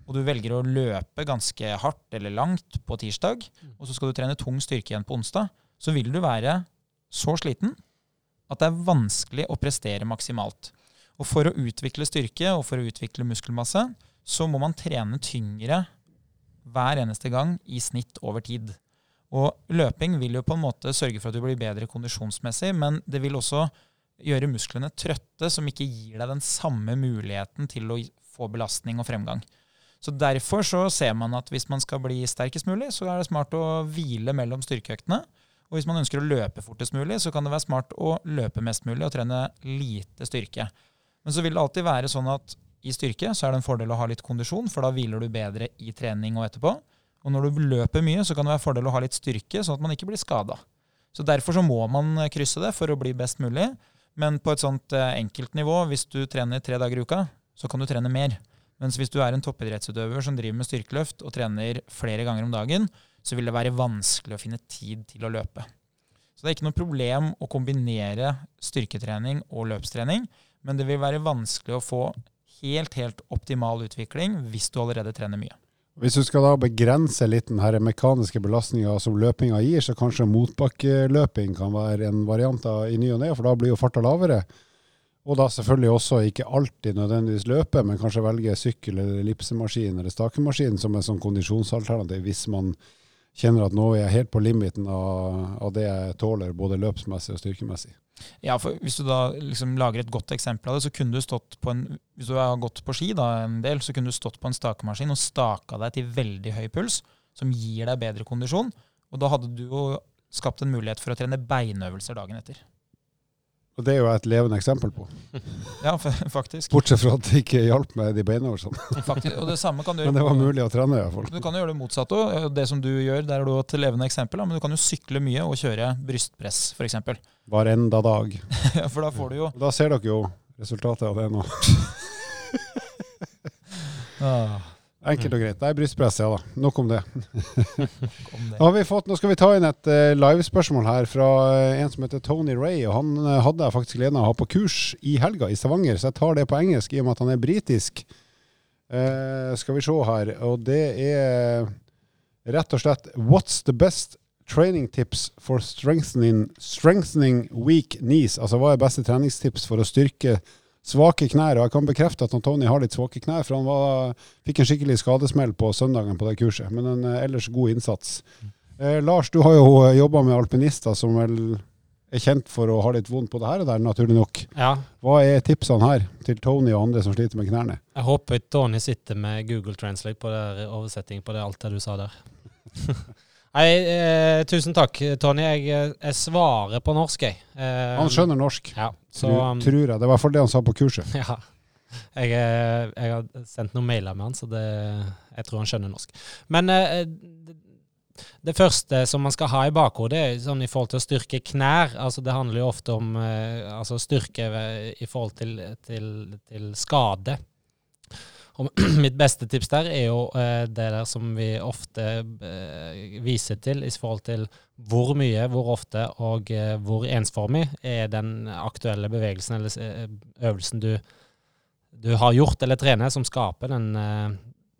og du velger å løpe ganske hardt eller langt på tirsdag, og så skal du trene tung styrke igjen på onsdag, så vil du være så sliten at det er vanskelig å prestere maksimalt. Og for å utvikle styrke og for å utvikle muskelmasse, så må man trene tyngre hver eneste gang i snitt over tid. Og løping vil jo på en måte sørge for at du blir bedre kondisjonsmessig, men det vil også gjøre musklene trøtte, som ikke gir deg den samme muligheten til å få belastning og fremgang. Så Derfor så ser man at hvis man skal bli sterkest mulig, så er det smart å hvile mellom styrkeøktene. Og hvis man ønsker å løpe fortest mulig, så kan det være smart å løpe mest mulig og trene lite styrke. Men så vil det alltid være sånn at i styrke, så er det en fordel å ha litt kondisjon, for da hviler du bedre i trening og etterpå. Og når du løper mye, så kan det være fordel å ha litt styrke, sånn at man ikke blir skada. Så derfor så må man krysse det for å bli best mulig. Men på et sånt eh, enkelt nivå, hvis du trener tre dager i uka, så kan du trene mer. Mens hvis du er en toppidrettsutøver som driver med styrkeløft og trener flere ganger om dagen, så vil det være vanskelig å finne tid til å løpe. Så det er ikke noe problem å kombinere styrketrening og løpstrening, men det vil være vanskelig å få helt, helt optimal utvikling hvis du allerede trener mye. Hvis du skal da begrense litt den her mekaniske belastninga som løpinga gir, så kanskje motbakkeløping kan være en variant av i ny og ne, for da blir jo farta lavere. Og da selvfølgelig også ikke alltid nødvendigvis løpe, men kanskje velge sykkel eller ellipsemaskin eller stakemaskin som en sånn kondisjonsalternativ hvis man kjenner at nå er jeg helt på limiten av, av det jeg tåler, både løpsmessig og styrkemessig. Ja, for Hvis du da liksom lager et godt eksempel av det, så kunne du stått på en Hvis du har gått på ski da en del, så kunne du stått på en stakemaskin og staka deg til veldig høy puls, som gir deg bedre kondisjon. Og da hadde du jo skapt en mulighet for å trene beinøvelser dagen etter. Og det er jo et levende eksempel på. Ja, faktisk. Bortsett fra at det ikke hjalp med de beinøvelsene. faktisk. Og det samme kan du gjøre Men det var mulig å trene, iallfall. Du kan jo gjøre det motsatte òg. Det som du gjør, der er du et levende eksempel. Men du kan jo sykle mye og kjøre brystpress, f.eks. Hver enda dag. ja, *laughs* For da får du jo da ser dere jo resultatet av det nå. Enkelt og greit. Det er brystpress, ja da. Nok om det. det. Har vi fått, nå skal vi ta inn et uh, livespørsmål her fra uh, en som heter Tony Ray. og Han uh, hadde jeg faktisk gleden av å ha på kurs i helga i Stavanger, så jeg tar det på engelsk i og med at han er britisk. Skal vi se her. Og det er rett og slett What's the best training tips for strengthening, strengthening weak knees? Altså hva er beste treningstips for å styrke svake knær? Og jeg kan bekrefte at Tony har litt svake knær, for han var, fikk en skikkelig skadesmell på søndagen på det kurset. Men en eh, ellers god innsats. Eh, Lars, du har jo jobba med alpinister som vel er kjent for å ha litt vondt på det her og der, naturlig nok. Ja, Hva er tipsene her til Tony og andre som sliter med knærne? jeg håper Tony sitter med Google Translate på oversetting på det, alt det du sa der. *laughs* Nei, eh, tusen takk, Tony. Jeg, eh, jeg svarer på norsk, jeg. Eh, Han skjønner norsk, Ja, så tror, um, tror jeg. Det var i hvert fall det han sa på kurset. *laughs* Ja. Jeg, eh, jeg har sendt noen mailer med han, så det, jeg tror han skjønner norsk. Men eh, det, det første som man skal ha i bakhodet, er sånn i forhold til å styrke knær. altså Det handler jo ofte om eh, altså styrke i forhold til, til, til skade. Og *clears throat* mitt beste tips der er jo eh, det der som vi ofte eh, viser til i forhold til hvor mye, hvor ofte og eh, hvor ensformig er den aktuelle bevegelsen eller øvelsen du, du har gjort eller trener som skaper den eh,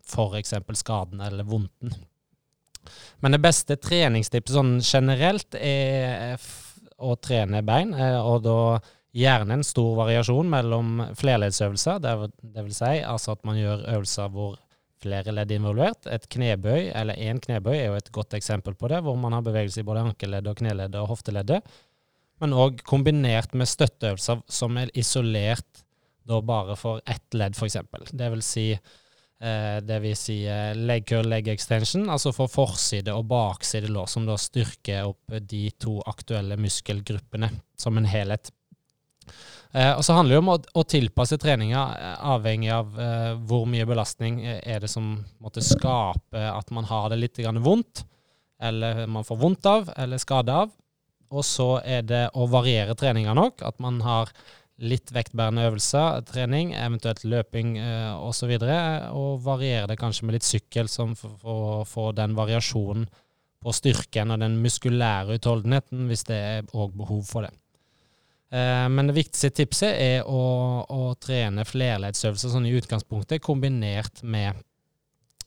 f.eks. skaden eller vondten. Men det beste treningstipset sånn generelt er å trene bein, og da gjerne en stor variasjon mellom flerleddsøvelser. Vil- si altså at man gjør øvelser hvor flere ledd er involvert. Et knebøy, eller én knebøy, er jo et godt eksempel på det, hvor man har bevegelse i både ankeleddet og kneleddet og hofteleddet. Men òg kombinert med støtteøvelser som er isolert da bare for ett ledd, f.eks. Det vil si eh, det vil si eh, leg curl, leg extension, altså for forside og bakside lår, som da styrker opp de to aktuelle muskelgruppene som en helhet. Eh, og så handler det om å, å tilpasse treninga eh, avhengig av eh, hvor mye belastning er det som måtte skape at man har det litt vondt, eller man får vondt av, eller skade av. Og så er det å variere treninga nok, at man har litt vektbærende øvelser, trening, eventuelt løping eh, osv., og, så og variere det kanskje med litt sykkel, for å få den variasjonen på styrken og den muskulære utholdenheten, hvis det er òg behov for det. Eh, Men det viktigste tipset er å, å trene flerleddsøvelser sånn i utgangspunktet, kombinert med,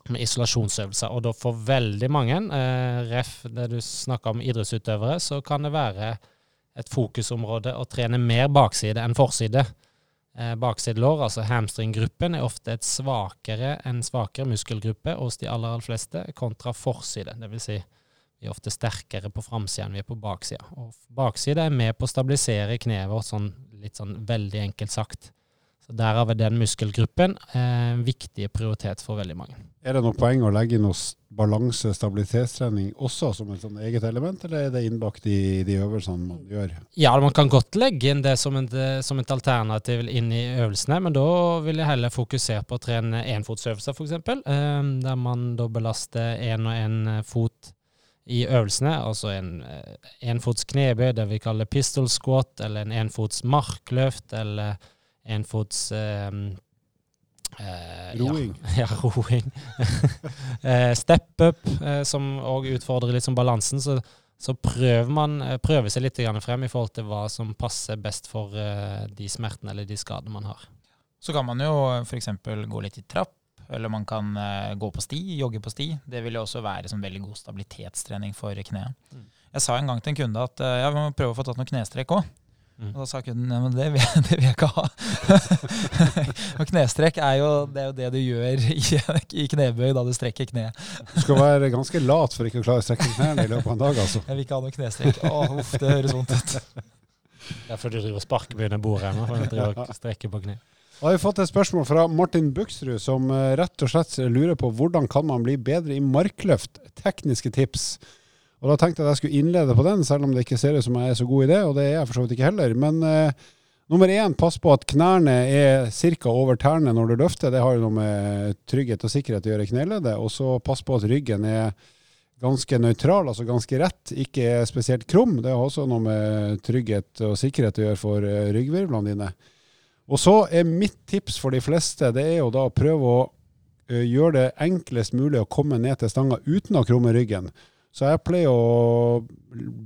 med isolasjonsøvelser. Og da for veldig mange, eh, ref det du snakka om idrettsutøvere, så kan det være et fokusområde å trene mer bakside enn forside. Eh, baksidelår, altså hamstringgruppen, er ofte et svakere, en svakere muskelgruppe hos de aller, aller fleste, kontra forside. Det vil si vi er ofte sterkere på framsida enn vi er på baksida. Og baksida er med på å stabilisere kneet vårt, sånn, litt sånn veldig enkelt sagt. Så Derav er den muskelgruppen eh, en viktig prioritet for veldig mange. Er det noe poeng å legge inn balanse- stabilitetstrening også som et sånn eget element, eller er det innbakt i de øvelsene man gjør? Ja, man kan godt legge inn det som et, som et alternativ inn i øvelsene, men da vil jeg heller fokusere på å trene enfotsøvelser, f.eks., eh, der man da belaster én og én fot i øvelsene, altså en eh, enfots knebøy, det vi kaller pistol squat, eller en enfots markløft, eller enfots eh, eh, Roing. Ja, ja roing. *laughs* *laughs* eh, step up, eh, som òg utfordrer litt som balansen. Så, så prøver man prøver seg litt frem i forhold til hva som passer best for de smertene eller de skadene man har. Så kan man jo f.eks. gå litt i trapp, eller man kan eh, gå på sti, jogge på sti. Det vil jo også være som veldig god stabilitetstrening for kneet. Mm. Jeg sa en gang til en kunde at eh, ja, vi må prøve å få tatt noen knestrekk òg. Mm. Og da sa kunden ja, men det vil, jeg- *laughs* det vil jeg ikke ha. *laughs* og knestrekk er jo det, er jo det du gjør i, *laughs* i knebøy da du strekker kneet. Du skal være ganske lat for ikke å klare å strekke knærne i løpet av en dag, altså. Jeg vil ikke ha noe knestrekk. Å, uff, det høres vondt ut. Derfor du driver og sparker med under bordet ennå, for du driver og strekker på kne. Da har vi fått et spørsmål fra Martin Buksrud, som eh, rett og slett lurer på hvordan kan man bli bedre i markløft? Tekniske tips. Og Da tenkte jeg at jeg skulle innlede på den, selv om det ikke ser ut som jeg er så god i det. Og det er jeg for så vidt ikke heller. Men eh, nummer én, pass på at knærne er ca. over tærne når du løfter. Det har jo noe med trygghet og sikkerhet å gjøre i kneleddet. Og så pass på at ryggen er ganske nøytral, altså ganske rett, ikke spesielt krum. Det har også noe med trygghet og sikkerhet å gjøre for eh, ryggvirvlene dine. Og så er mitt tips for de fleste, det er jo da å prøve å gjøre det enklest mulig å komme ned til stanga uten å krumme ryggen. Så jeg pleier å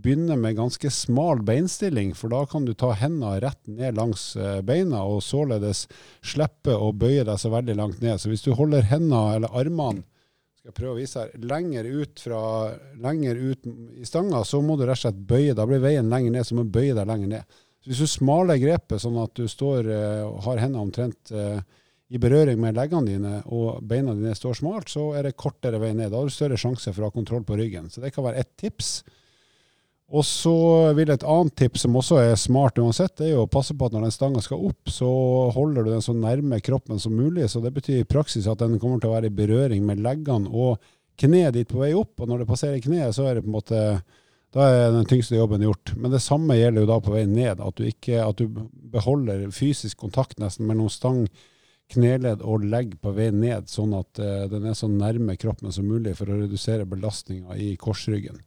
begynne med ganske smal beinstilling, for da kan du ta hendene rett ned langs beina, og således slippe å bøye deg så veldig langt ned. Så hvis du holder hendene eller armene skal jeg prøve å vise her, lenger ut, fra, lenger ut i stanga, så må du rett og slett bøye. Da blir veien lenger ned, så må du bøye deg lenger ned. Så hvis du smaler grepet sånn at du står eh, og har hendene omtrent eh, i berøring med leggene dine, og beina dine står smalt, så er det kortere vei ned. Da har du større sjanse for å ha kontroll på ryggen. Så det kan være ett tips. Og så vil et annet tips som også er smart uansett, det er jo å passe på at når den stanga skal opp, så holder du den så nærme kroppen som mulig. Så det betyr i praksis at den kommer til å være i berøring med leggene og kneet ditt på vei opp. Og når det passerer kneet, så er det på en måte da er den tyngste jobben gjort. Men det samme gjelder jo da på vei ned. At du, ikke, at du beholder fysisk kontakt nesten mellom stang, kneledd og legg på vei ned, sånn at uh, den er så nærme kroppen som mulig for å redusere belastninga i korsryggen.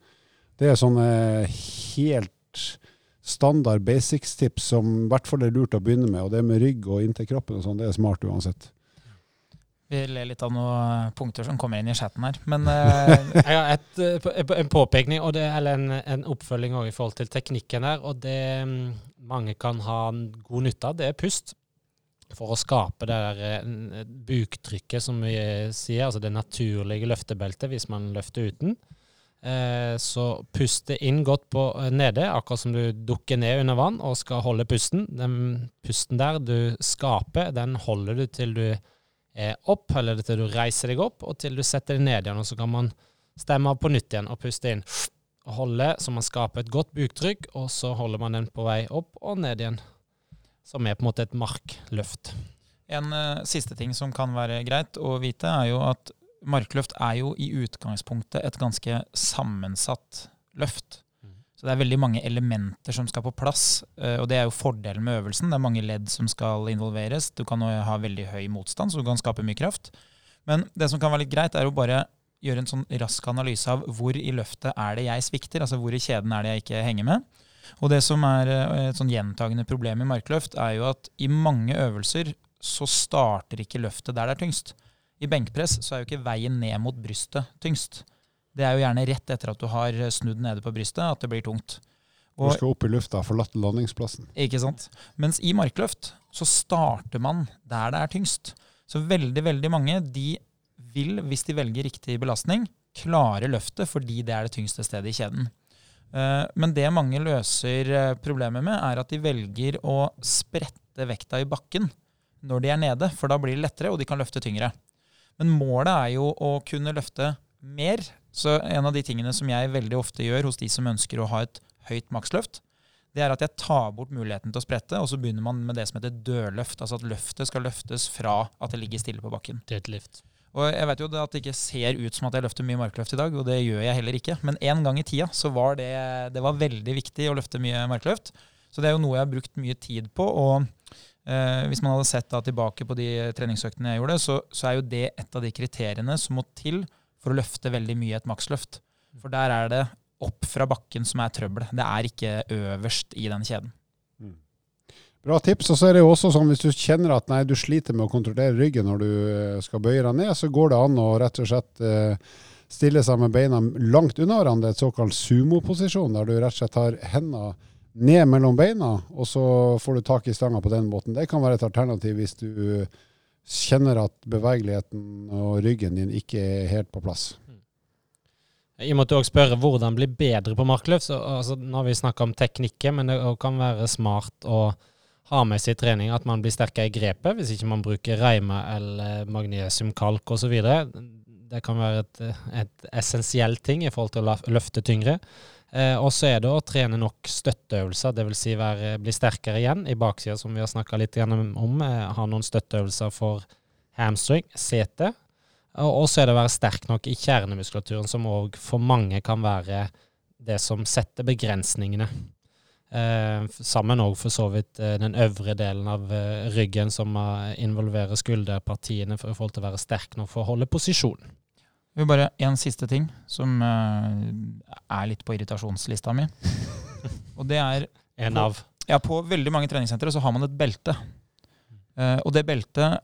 Det er sånne helt standard basics-tips som i hvert fall er lurt å begynne med. Og det med rygg og inntil kroppen og sånn, det er smart uansett. Vi ler litt av noen punkter som kommer inn i chatten her. Men uh... Jeg har et, eh, en påpekning, det, eller en, en oppfølging i forhold til teknikken her. Og det mm, mange kan ha god nytte av, det er pust. For å skape det der eh, buktrykket som vi sier, altså det naturlige løftebeltet hvis man løfter uten. Eh, så puste inn godt på eh, nede, akkurat som du dukker ned under vann og skal holde pusten. Den pusten der du skaper, den holder du til du opp, eller til du reiser deg opp, og til du setter deg ned igjen. Og så kan man stemme av på nytt igjen og puste inn. Og holde så man skaper et godt buktrykk, og så holder man den på vei opp og ned igjen. Som er på en måte et markløft. en uh, siste ting som kan være greit å vite, er jo at markløft er jo i utgangspunktet et ganske sammensatt løft. Så det er veldig mange elementer som skal på plass, eh, og det er jo fordelen med øvelsen. Det er mange ledd som skal involveres. Du kan ha veldig høy motstand, så du kan skape mye kraft. Men det som kan være litt greit, er å bare gjøre en sånn rask analyse av hvor i løftet er det jeg svikter, altså hvor i kjeden er det jeg ikke henger med. Og det som er eh, et sånn gjentagende problem i markløft, er jo at i mange øvelser så starter ikke løftet der det er tyngst. I benkpress så er jo ikke veien ned mot brystet tyngst. Det er jo gjerne rett etter at du har snudd nede på brystet at det blir tungt. Du skal opp i lufta, forlatt landingsplassen. Ikke sant? Mens i markløft så starter man der det er tyngst. Så veldig, veldig mange de vil, hvis de velger riktig belastning, klare løftet fordi det er det tyngste stedet i kjeden. Eh, Men det mange løser eh, problemet med, er at de velger å sprette vekta i bakken når de er nede, for da blir det lettere, og de kan løfte tyngre. Men målet er jo å kunne løfte mer. Så en av de tingene som jeg veldig ofte gjør hos de som ønsker å ha et høyt maksløft, det er at jeg tar bort muligheten til å sprette, og så begynner man med det som heter dørløft. Altså at løftet skal løftes fra at det ligger stille på bakken. Deadlift. Og jeg vet jo at det ikke ser ut som at jeg løfter mye markløft i dag, og det gjør jeg heller ikke. Men en gang i tida så var det, det var veldig viktig å løfte mye markløft. Så det er jo noe jeg har brukt mye tid på. Og eh, hvis man hadde sett da tilbake på de treningsøktene jeg gjorde, så, så er jo det et av de kriteriene som må til for å løfte veldig mye et maksløft. For der er det opp fra bakken som er trøbbelet. Det er ikke øverst i den kjeden. Bra tips. Og så er det jo også sånn hvis du kjenner at nei, du sliter med å kontrollere ryggen når du eh, skal bøye deg ned, så går det an å rett og slett eh, stille seg med beina langt unna hverandre, et såkalt sumo-posisjon, der du rett og slett har hendene ned mellom beina, og så får du tak i stanga på den måten. Det kan være et alternativ hvis du kjenner at bevegeligheten og ryggen din ikke er helt på plass. Jeg måtte også spørre hvordan bli bedre på markløft. Så, altså, nå har vi snakka om teknikker, men det kan være smart å ha med seg i trening at man blir sterkere i grepet, hvis ikke man bruker reime eller magnesiumkalk osv. Det kan være et, et essensiell ting i forhold til å løfte tyngre. Eh, og så er det å trene nok støtteøvelser, dvs. Si bli sterkere igjen i baksida, som vi har snakka litt om. Eh, ha noen støtteøvelser for hamstring, sete. Og så er det å være sterk nok i kjernemuskulaturen, som òg for mange kan være det som setter begrensningene. Eh, sammen òg for så vidt eh, den øvre delen av eh, ryggen, som involverer skulderpartiene for, i forhold til å være sterk nok for å holde posisjon. Bare en siste ting som er litt på irritasjonslista mi. *laughs* og det er En av? Ja, på veldig mange treningssentre så har man et belte. Og det beltet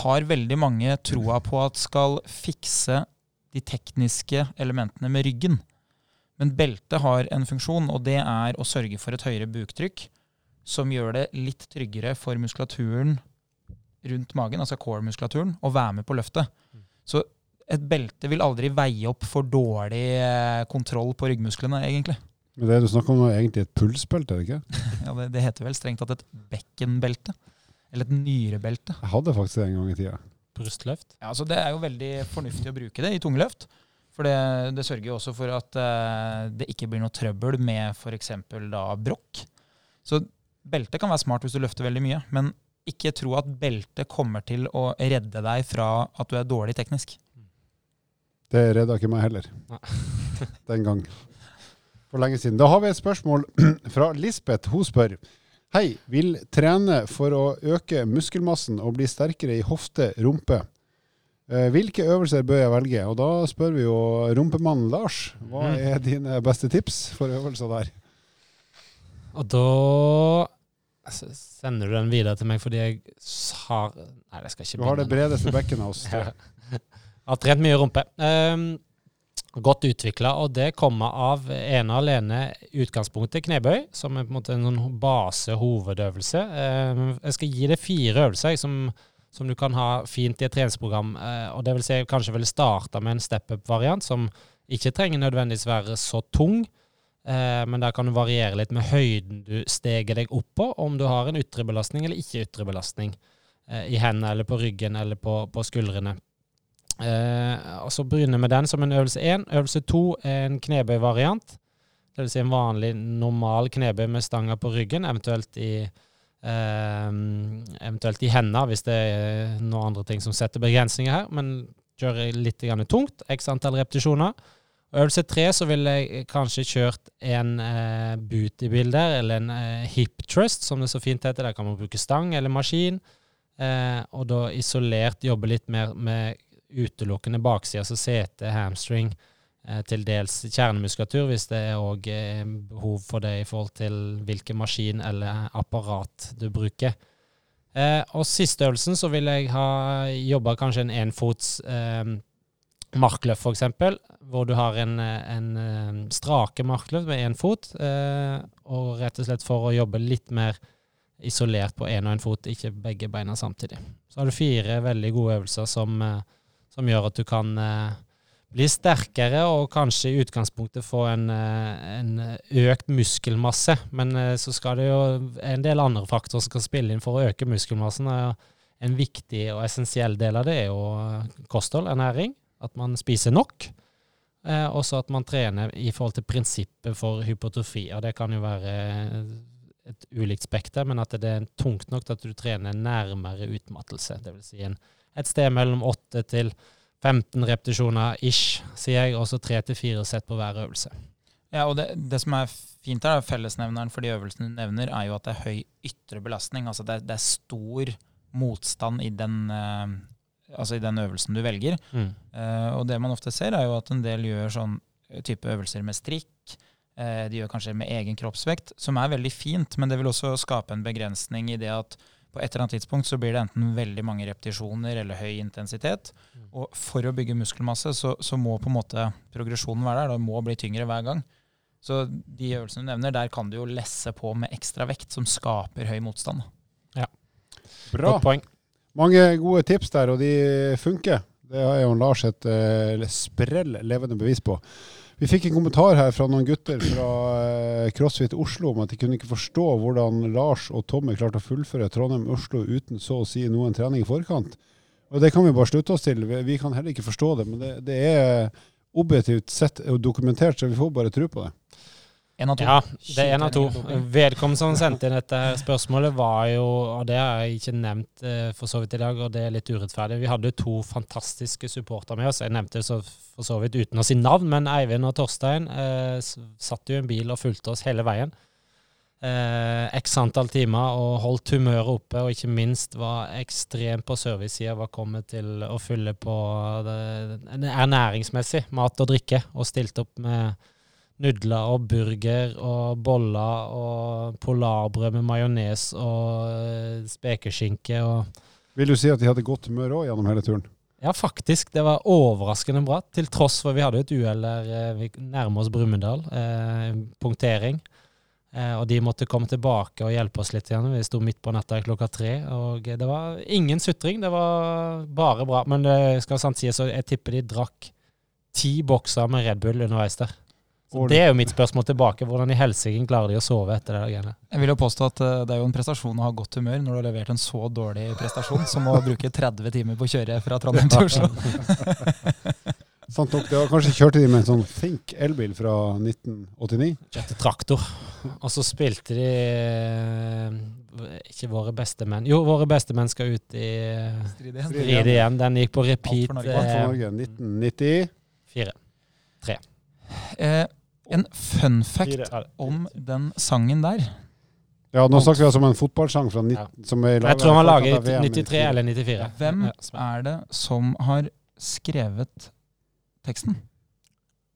har veldig mange troa på at skal fikse de tekniske elementene med ryggen. Men beltet har en funksjon, og det er å sørge for et høyere buktrykk, som gjør det litt tryggere for muskulaturen rundt magen, altså core-muskulaturen, å være med på løftet. Så et belte vil aldri veie opp for dårlig eh, kontroll på ryggmusklene, egentlig. Men det du snakker om nå, er egentlig et pulsbelte, er det ikke? *laughs* ja, det, det, heter vel strengt tatt et bekkenbelte. Eller et nyrebelte. Jeg hadde faktisk det en gang i tida. Brystløft? Ja, altså Det er jo veldig fornuftig å bruke det i tungeløft. For det, det sørger jo også for at uh, det ikke blir noe trøbbel med f.eks. da brokk. Så belte kan være smart hvis du løfter veldig mye, men ikke tro at beltet kommer til å redde deg fra at du er dårlig teknisk. Det redda ikke meg heller. *laughs* Den gang. For lenge siden. Da har vi et spørsmål *clears throat* fra Lisbeth. Hun spør Hei, vil trene for å øke muskelmassen og bli sterkere i hofte, rumpe. Eh, hvilke øvelser bør jeg velge? Og da spør vi jo rumpemannen Lars. Hva mhm. er dine beste tips for øvelser der? Og da altså, sender du den videre til meg fordi jeg har Nei, jeg skal ikke begynne. Du har det bredeste bekkenet av oss. *laughs* Har trent mye rumpe. Um, godt utvikla, og det kommer av ene og alene utgangspunktet knebøy, som er på en måte en sånn base, hovedøvelse. Um, jeg skal gi deg fire øvelser som, som, du kan ha fint i et treningsprogram. Uh, og det vil si kanskje vil starte med en step up-variant som ikke trenger nødvendigvis være så tung. Uh, men der kan du variere litt med høyden du steger deg opp på, om du har en ytre belastning eller ikke ytre belastning. Uh, I hendene eller på ryggen eller på, på skuldrene. Eh, og så begynner vi den som en øvelse én. Øvelse to er en knebøyvariant. Vil si en vanlig, normal knebøy med stanga på ryggen, eventuelt i, eh, eventuelt i henda hvis det er noen andre ting som setter begrensninger her. Men kjører litt tungt. X antall repetisjoner. Øvelse tre så ville jeg kanskje kjørt en eh, booty-bilder, eller en eh, hip trust, som det så fint heter. Der kan man bruke stang eller maskin. Eh, og da isolert jobbe litt mer med utelukkende bakside, altså sete, hamstring, eh, til dels kjernemuskulatur, hvis det er eh, behov for det i forhold til hvilken maskin eller apparat du bruker. Eh, og siste øvelsen så vil jeg ha jobba kanskje en enfots eh, markløft, f.eks., hvor du har en, en, en strake markløft med én fot, eh, og rett og slett for å jobbe litt mer isolert på én og én fot, ikke begge beina samtidig. Så har du fire veldig gode øvelser som eh, som gjør at du kan eh, bli sterkere og kanskje i utgangspunktet få en, eh, en, økt muskelmasse. Men eh, så skal det jo en del andre faktorer som skal spille inn for å øke muskelmassen. En viktig og essensiell del av det er jo kosthold, ernæring. At man spiser nok. Og også at man trener i forhold til prinsippet for hypotrofi. Og det kan jo være et ulikt spekter, men at det er tungt nok til at du trener nærmere utmattelse. Vil si et sted mellom 8 til 15 repetisjoner ish, sier jeg, og så 3 til 4 sett på hver øvelse. Ja, og det, det som er fint her, fellesnevneren for de øvelsene du nevner, er jo at det er høy ytre belastning. Altså det, det er stor motstand i den, uh, altså i den øvelsen du velger. Mm. Uh, og det man ofte ser, er jo at en del gjør sånn type øvelser med strikk. Uh, de gjør kanskje med egen kroppsvekt, som er veldig fint, men det vil også skape en begrensning i det at på et eller annet tidspunkt så blir det enten veldig mange repetisjoner eller høy intensitet. Mm. Og for å bygge muskelmasse så, så, må på en måte progresjonen være der. Det må bli tyngre hver gang. Så de øvelsene du nevner, der kan du jo lesse på med ekstra vekt, som skaper høy motstand. Bra. Godt poeng. Mange gode tips der, og de funker. Det har jo Lars et uh, sprell levende bevis på. Vi fikk en kommentar her fra noen gutter fra uh, CrossFit Oslo om at de kunne ikke forstå hvordan Lars og Tommy klarte å fullføre Trondheim-Oslo uten så å si noen trening i forkant. Og Det kan vi bare slutte oss til. Vi, kan heller ikke forstå det, men det, det er objektivt sett dokumentert, så vi får bare tro på det. En av to. Ja, det er en av to. Vedkommende som sendte inn dette spørsmålet, var jo, og det har jeg ikke nevnt eh, for så vidt i dag, og det er litt urettferdig. Vi hadde to fantastiske supportere med oss. Jeg nevnte det for så vidt uten å si navn, men Eivind og Torstein eh, satt jo i en bil og fulgte oss hele veien. Eh, X antall timer og holdt humøret oppe, og ikke minst var ekstremt på servicesida hva kommer til å fylle på det, det ernæringsmessig, mat og drikke, og stilte opp med nudler og burger og boller og polarbrød med majones og eh, spekeskinke og Vil du si at de hadde godt humør òg gjennom hele turen? Ja, faktisk. Det var overraskende bra. Til tross for vi hadde et uhell der eh, vi nærmer oss Brumunddal. Eh, punktering. Eh, og de måtte komme tilbake og hjelpe oss litt igjen. Vi sto midt på natta klokka tre. Og det var ingen sutring. Det var bare bra. Men det skal sant sies, så jeg tipper de drakk ti bokser med Red Bull underveis der. Så det er jo mitt spørsmål tilbake. Hvordan i helsike klarer de å sove etter det greiene? Jeg vil jo påstå at eh, det er jo en prestasjon å ha godt humør når du har levert en så dårlig prestasjon som å bruke 30 timer på å kjøre fra Trondheim til Oslo. *laughs* Sant nok, det var Kanskje kjørte de med en sånn Fink elbil fra 1989? Kjørte traktor. Og så spilte de eh, Ikke Våre beste menn. Jo, Våre beste menn skal ut i eh, Strid igjen. Den gikk på repeat. Alt for Norge. Alt for Norge. 1990. Fire. Eh, en fun fact om den sangen der. Ja, nå snakker vi altså om en fotballsang fra 19, Ja. som er Jeg tror han i 93 eller 94. Hvem er det som har skrevet teksten?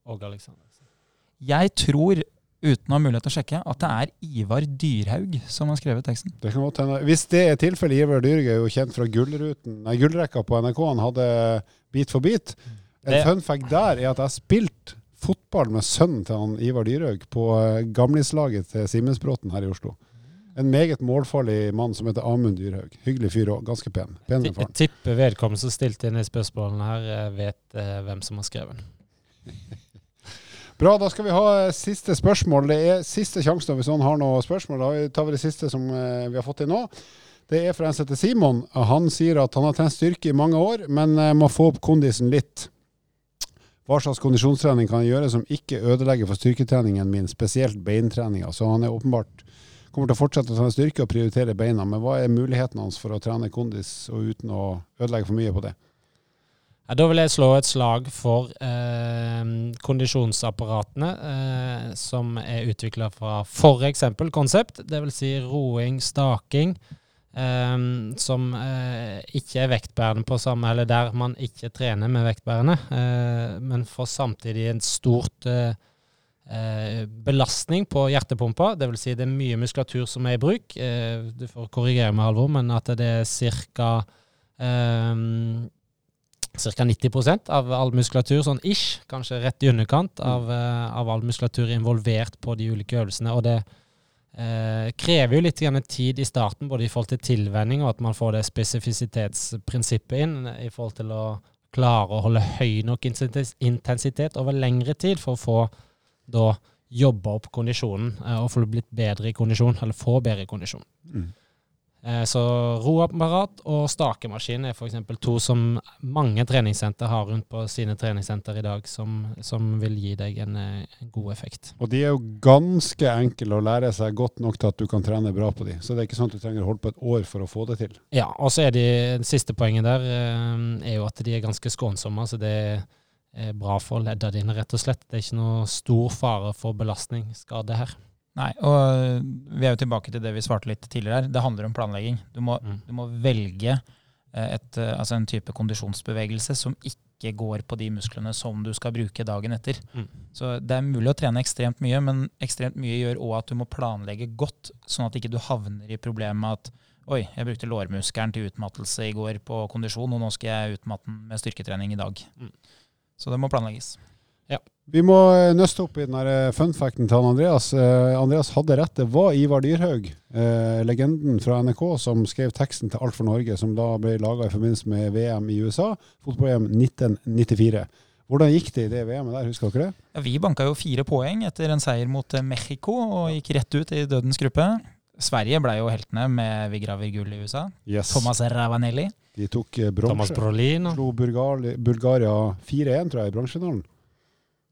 Åge Aleksandersen. Jeg tror, uten å ha mulighet til å sjekke, at det er Ivar Dyrhaug som har skrevet teksten. Det kan godt hende. Hvis det er tilfellet, Ivar Dyrhaug er jo kjent fra gullruten, nei, gullrekka på NRK. Han hadde Bit for bit. En Det- fun fact der er at jeg spilte fotball med sønnen til han Ivar Dyrhaug på eh, gamlislaget til Simensbråten her i Oslo. En meget målfarlig mann som heter Amund Dyrhaug. Hyggelig fyr òg. Ganske pen. Pen Jeg faren. tipper vedkommende som stilte inn i spørsmålene her, eh, vet eh, hvem som har skrevet den. *laughs* Bra, da skal vi ha eh, siste spørsmål. Det er siste sjanse hvis noen har noen spørsmål. Da tar vi det siste som vi har fått inn nå. Det er fra en som heter Simon. Han sier at han har trent styrke i mange år, men må få opp kondisen litt. Hva slags kondisjonstrening kan jeg gjøre som ikke ødelegger for styrketreningen min, spesielt beintreninga? Så han er åpenbart kommer til å fortsette å trene styrke og prioritere beina, men hva er muligheten hans for å trene kondis og uten å ødelegge for mye på det? Ja, da vil jeg slå et slag for eh, kondisjonsapparatene eh, som er utvikla fra f.eks. konsept, dvs. Si roing, staking, eh, som uh, ikke er vektbærende på samme Eller der man ikke trener med vektbærende, uh, men får samtidig en stort uh, belastning på hjertepumpa. Dvs. Si det er mye muskulatur som er i bruk. Du får korrigere meg, Halvor, men at det er ca. Ca. 90% av all muskulatur, sånn ish, kanskje rett i underkant, av, av all muskulatur involvert på de ulike øvelsene. Og det eh, krever jo litt tid i starten, både i forhold til tilvenning og at man får det spesifisitetsprinsippet inn, i forhold til å klare å holde høy nok intensitet over lengre tid for å få da jobba opp kondisjonen eh, og få blitt bedre i kondisjon, eller få bedre kondisjon. Mm. Eh, Så roapparat og stakemaskin er f.eks. to som mange treningssenter har rundt på sine treningssenter i dag, som, som vil gi deg en, eh, en god effekt. Og de er jo ganske enkle å lære seg godt nok til at du kan trene bra på de. Så det er ikke sånn at du trenger å holde på et år for å få det til. Ja, og så er de, det siste poenget der eh, er jo at de er ganske skånsomme. så det er bra for ledda dine, rett og slett. Det er ikke noe stor fare for belastningsskade her. Nei, og vi er jo tilbake til det vi svarte litt tidligere her. Det handler om planlegging. Du må, Mm. du må velge eh, et, eh, altså en type kondisjonsbevegelse som ikke går på de musklene som du skal bruke dagen etter. Mm. Så det er mulig å trene ekstremt mye, men ekstremt mye gjør òg at du må planlegge godt, sånn at ikke du havner i problemet at Oi, jeg brukte lårmuskelen til utmattelse i går på kondisjon, og nå skal jeg utmatte den med styrketrening i dag. Mm. Så det må planlegges. Vi må eh, nøste opp i den eh, fun facten til han Andreas. Eh, Andreas hadde rett. Det var Ivar Dyrhaug, eh, legenden fra NRK, som skrev teksten til Alt for Norge, som da ble laga i forbindelse med VM i USA, fotball-VM 1994. Hvordan gikk det i det VM-et der, husker dere det? Ja, vi banka jo fire poeng etter en seier mot Mexico og gikk rett ut i dødens gruppe. Sverige ble jo heltene med Vigraver gull i USA. Yes. Thomas Ravanelli. De tok eh, Thomas bronse. Brolin. Slo Bulgaria, Bulgaria 4-1, tror jeg, i bronsefinalen.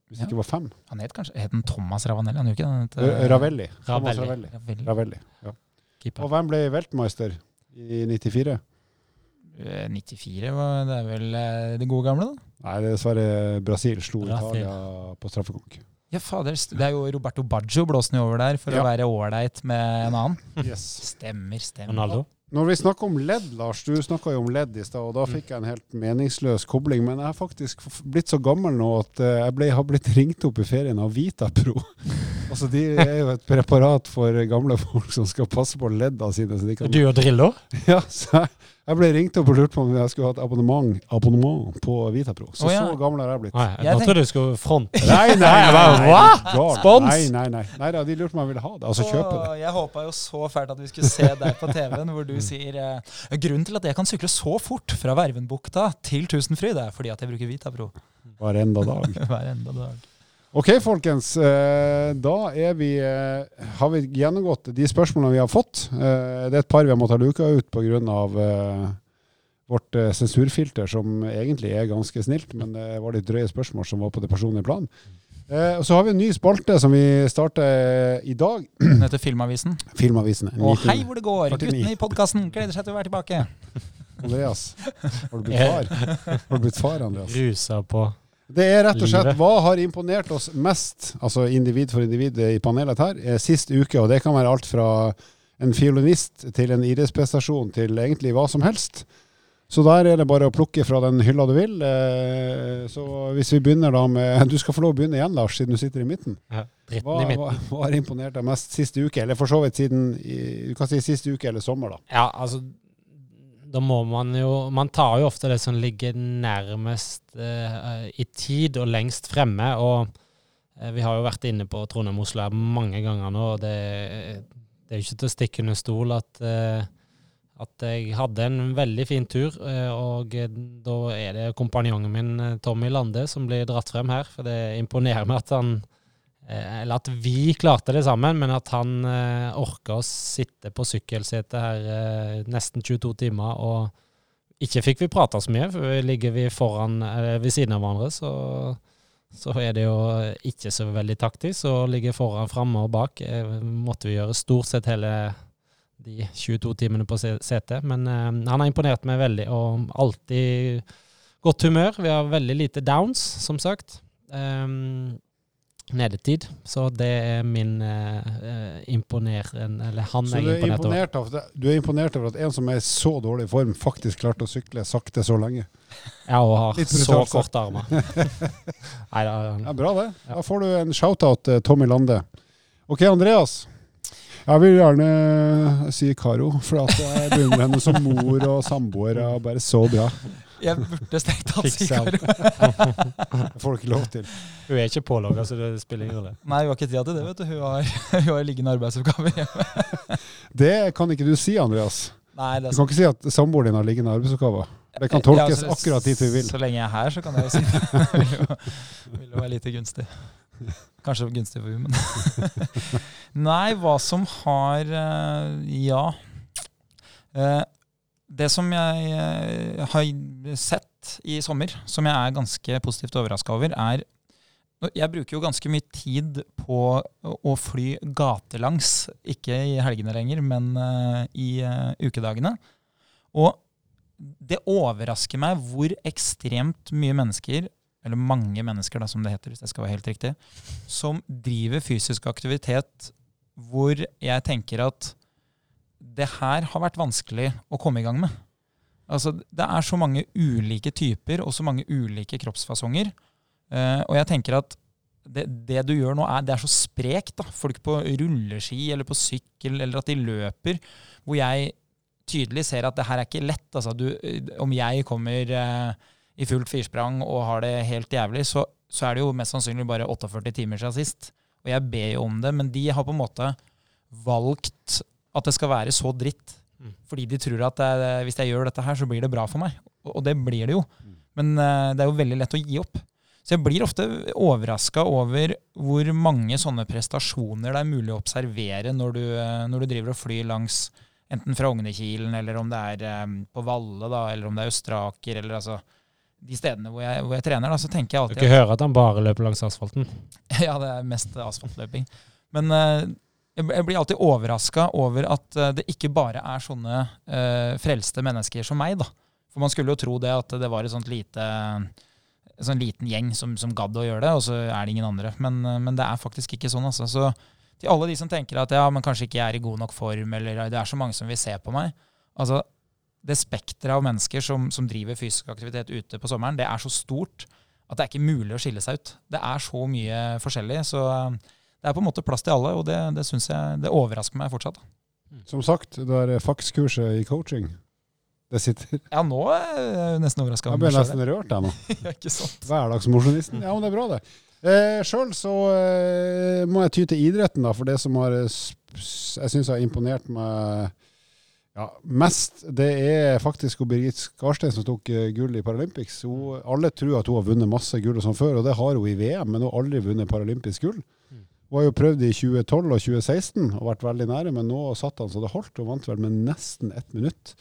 Hvis Ja. ikke var fem. Han het kanskje het han Thomas Ravanelli? Han ikke den, Eh, Ravelli. Thomas Ravelli. Ravelli. Ravelli. Ravelli. Ja. Keeper. Og hvem ble Weltmeister i 94? Eh, 94, var- det er vel eh, det gode gamle, da? Nei, det er dessverre Brasil slo Brasil. Italia på straffekonk. Ja, fader. Det er jo Roberto Baggio blåste den jo over der for Ja. å være ålreit med en annen. Yes. Stemmer, stemmer. Ronaldo. Når vi snakker om ledd, Lars, du snakka jo om ledd i stad, og da fikk jeg en helt meningsløs kobling. Men jeg har faktisk blitt så gammel nå at eh, jeg ble, har blitt *laughs* ringt opp i ferien av Vitapro. *laughs* altså, de er jo et preparat for gamle *laughs* folk som skal passe på ledda sine. Så de kan, Du og Drillo? ja, så jeg, jeg ble ringt opp og lurt på om jeg skulle ha et abonnement, abonnement på Vitapro. Så oh, ja. så gammel har jeg blitt. Nei, Jeg jeg trodde du skulle fronte. *laughs* Nei, nei, nei, nei? Spons? Nei, nei, nei. nei da, de lurte på om jeg ville ha det. Altså kjøpe det. Jeg håpa jo så fælt at vi skulle se deg på TV-en hvor du sier eh, Grunnen til at jeg kan sykle så fort fra Vervenbukta til Tusenfryd, er fordi at jeg bruker Vitapro Hver enda dag. *laughs* hver enda dag. Ok, folkens. eh, Da er vi, eh, har vi gjennomgått de spørsmålene vi har fått. Eh, Det er et par vi har måttet luke ut pga. Vårt sensurfilter, som egentlig er ganske snilt, men det var litt drøye spørsmål som var på det personlige plan. Eh, Og så har vi en ny spalte som vi starter i dag. Den heter Filmavisen. Filmavisen. Og hei hvor det går! 49. Guttene i podkasten gleder seg til å være tilbake. Andreas, har du blitt far? Har du blitt far, Andreas? Rusa på. Det er rett og slett hva har imponert oss mest, altså individ for individ i panelet her, eh, sist uke. Og det kan være alt fra en fiolinist til en idrettsprestasjon til egentlig hva som helst. Så der er det bare å plukke fra den hylla du vil. Eh, Så hvis vi begynner da med Du skal få lov å begynne igjen, Lars, siden du sitter i midten. Ja, Hva, i midten. hva har imponert deg mest siste uke? Eller for så vidt siden Du kan si siste uke eller sommer, da. Ja, altså Da må man jo Man tar jo ofte det som ligger nærmest eh, i tid og lengst fremme. Og eh, vi har jo vært inne på Trondheim-Oslo her mange ganger nå, og det, det er jo ikke til å stikke under stol at eh, at jeg hadde en veldig fin tur, eh, og da er det kompanjongen min eh, Tommy Lande som blir dratt frem her. For det imponerer meg at han Eller at vi klarte det sammen, men at han eh, orka å sitte på sykkelsetet her eh, nesten 22 timer. Og ikke fikk vi prata så mye, for ligger vi foran, eh, ved siden av hverandre, så, så er det jo ikke så veldig taktisk å ligge foran, framme og bak. Eh, måtte vi gjøre stort sett hele de 22 timene på setet. Men eh, han har imponert meg veldig, og alltid godt humør. Vi har veldig lite downs, som sagt. Um, nedetid. Så det er min eh, imponerende Eller han Så er er, imponert over. av, du er imponert over at en som er i så dårlig form, faktisk klarte å sykle sakte så lenge? Ja, og har så korte armer. *laughs* Nei da. Ja, bra det. Da får du en shout-out til Tommy Lande. Ok, Andreas. Jeg vil gjerne si Karo, for at jeg beundrer henne som mor og samboer. og Bare så bra. Jeg burde stengt tatt si Det får du ikke lov til. Hun er ikke pålogga, så det spiller ingen rolle. Nei, hun har ikke tid til det, vet du. Hun har, *laughs* hun har liggende arbeidsoppgaver hjemme. *laughs* Det kan ikke du si, Andreas. Nei, det Du kan ikke si at samboeren din har liggende arbeidsoppgaver. Det kan tolkes Ja, akkurat dit vi vil. Så lenge jeg er her, så kan jeg jo si det. *laughs* Det vil jo, vil jo være lite gunstig. Kanskje gunstig for hun, men Nei, hva som har eh, Ja. Det som jeg eh, har sett i sommer, som jeg er ganske positivt overraska over, er Jeg bruker jo ganske mye tid på å fly gatelangs. Ikke i helgene lenger, men eh, i eh, ukedagene. Og det overrasker meg hvor ekstremt mye mennesker, eller mange mennesker, da, som det heter, hvis det skal være helt riktig, som driver fysisk aktivitet hvor jeg tenker at det her har vært vanskelig å komme i gang med. Altså, det er så mange ulike typer og så mange ulike kroppsfasonger. Eh, og jeg tenker at det, det du gjør nå, er, det er så sprekt. Folk på rulleski eller på sykkel, eller at de løper, hvor jeg tydelig ser at det her er ikke lett. Altså, du, om jeg kommer eh, i fullt firsprang og har det helt jævlig, så så er det jo mest sannsynlig bare 48 timer siden sist. Og jeg ber jo om det, men de har på en måte valgt at det skal være så dritt. Mm. Fordi de tror at det, hvis jeg gjør dette her, så blir det bra for meg. Og det blir det jo. Men eh, det er jo veldig lett å gi opp. Så jeg blir ofte overraska over hvor mange sånne prestasjoner det er mulig å observere når du, eh, når du driver og flyr langs enten fra Ognekilen, eller om det er eh, på Valle, da, eller om det er Østeraker, eller altså de stedene hvor jeg, hvor jeg trener, da, så tenker jeg alltid Dere hører at han bare løper langs asfalten. *laughs* ja, det er mest asfaltløping. Men eh, jeg blir alltid overraska over at eh, det ikke bare er sånne uh, frelste mennesker som meg, da. For man skulle jo tro det at det var et lite en sånn liten gjeng som, som gadd å gjøre det, og så er det ingen andre. Men, eh, men det er faktisk ikke sånn, altså. Så til alle de som tenker at ja, men kanskje ikke jeg er i god nok form, eller det er så mange som vil se på meg. Altså, det spekteret av mennesker som, som driver fysisk aktivitet ute på sommeren, det er så stort at det er ikke mulig å skille seg ut. Det er så mye forskjellig. Så eh, det er på en måte plass til alle, og det, det synes jeg, det overrasker meg fortsatt. Som sagt, det er fakskurset i coaching. Det sitter. *laughs* Ja, nå er jeg nesten overraska. Jeg ble nesten rørt, jeg nå. *laughs* Ja, ikke sant? Hverdagsmosjonisten. Ja, men det er bra, det. Eh, Sjøl så eh, må jeg ty til idretten, da, for det som har jeg syns har imponert meg ja, mest, det er faktisk Birgit Skarstein som tok eh, gull i Paralympics. Hun, alle tror at hun har vunnet masse gull og sånn før, og det har hun i VM, men hun har aldri vunnet paralympisk gull. Hun har jo prøvd i 2012 og 2016 og vært veldig nære, men nå satt han så det holdt. Hun vant vel med nesten ett minutt.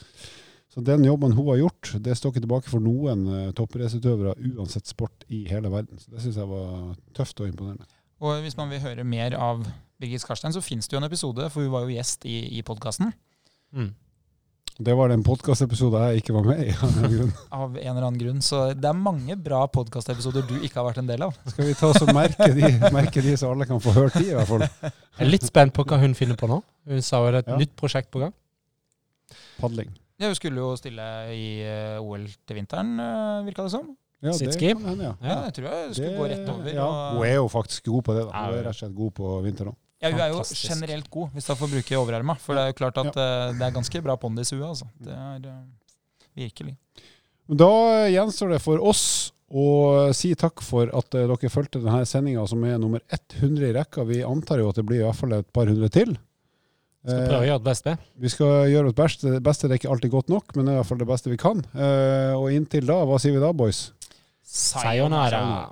Så den jobben hun har gjort, det står ikke tilbake for noen toppidrettsutøvere uansett sport i hele verden. Så det syns jeg var tøft og imponerende. Og hvis man vil høre mer av Birgit Skarstein, så finnes det jo en episode, for hun var jo gjest i, i podkasten. Mm. Det var den podkastepisoden jeg ikke var med i. av en grunn. *laughs* Av en eller annen grunn. Så det er mange bra podkastepisoder du ikke har vært en del av. Skal vi ta oss og merke de, merke de, så alle kan få hørt de, i hvert fall. Jeg er litt spent på hva hun finner på nå. Hun sa jo det er et Ja. nytt prosjekt på gang. Padling. Ja, hun skulle jo stille i eh, OL til vinteren, uh, virka det som. Ja, det Sitski. kan hende, ja. Ja, jeg tror jeg skulle Det- gå rett over. Ja, og- hun er jo faktisk god på det. da. Hun er rett og slett god på vinteren òg. Ja, hun er jo Fantastisk. generelt god, hvis jeg får bruke overarma. For det er jo klart at ja. det er ganske bra pondis i huet, altså. Det er eh, virkelig. Da gjenstår det for oss å si takk for at eh, dere fulgte denne sendinga, som er nummer 100 i rekka. Vi antar jo at det blir i hvert fall et par hundre til. Skal Eh, prøve å gjøre det beste. Vi skal gjøre vårt beste. Det beste er ikke alltid godt nok, men det er i hvert fall det beste vi kan. Eh, og inntil da, hva sier vi da, boys? Sayonara.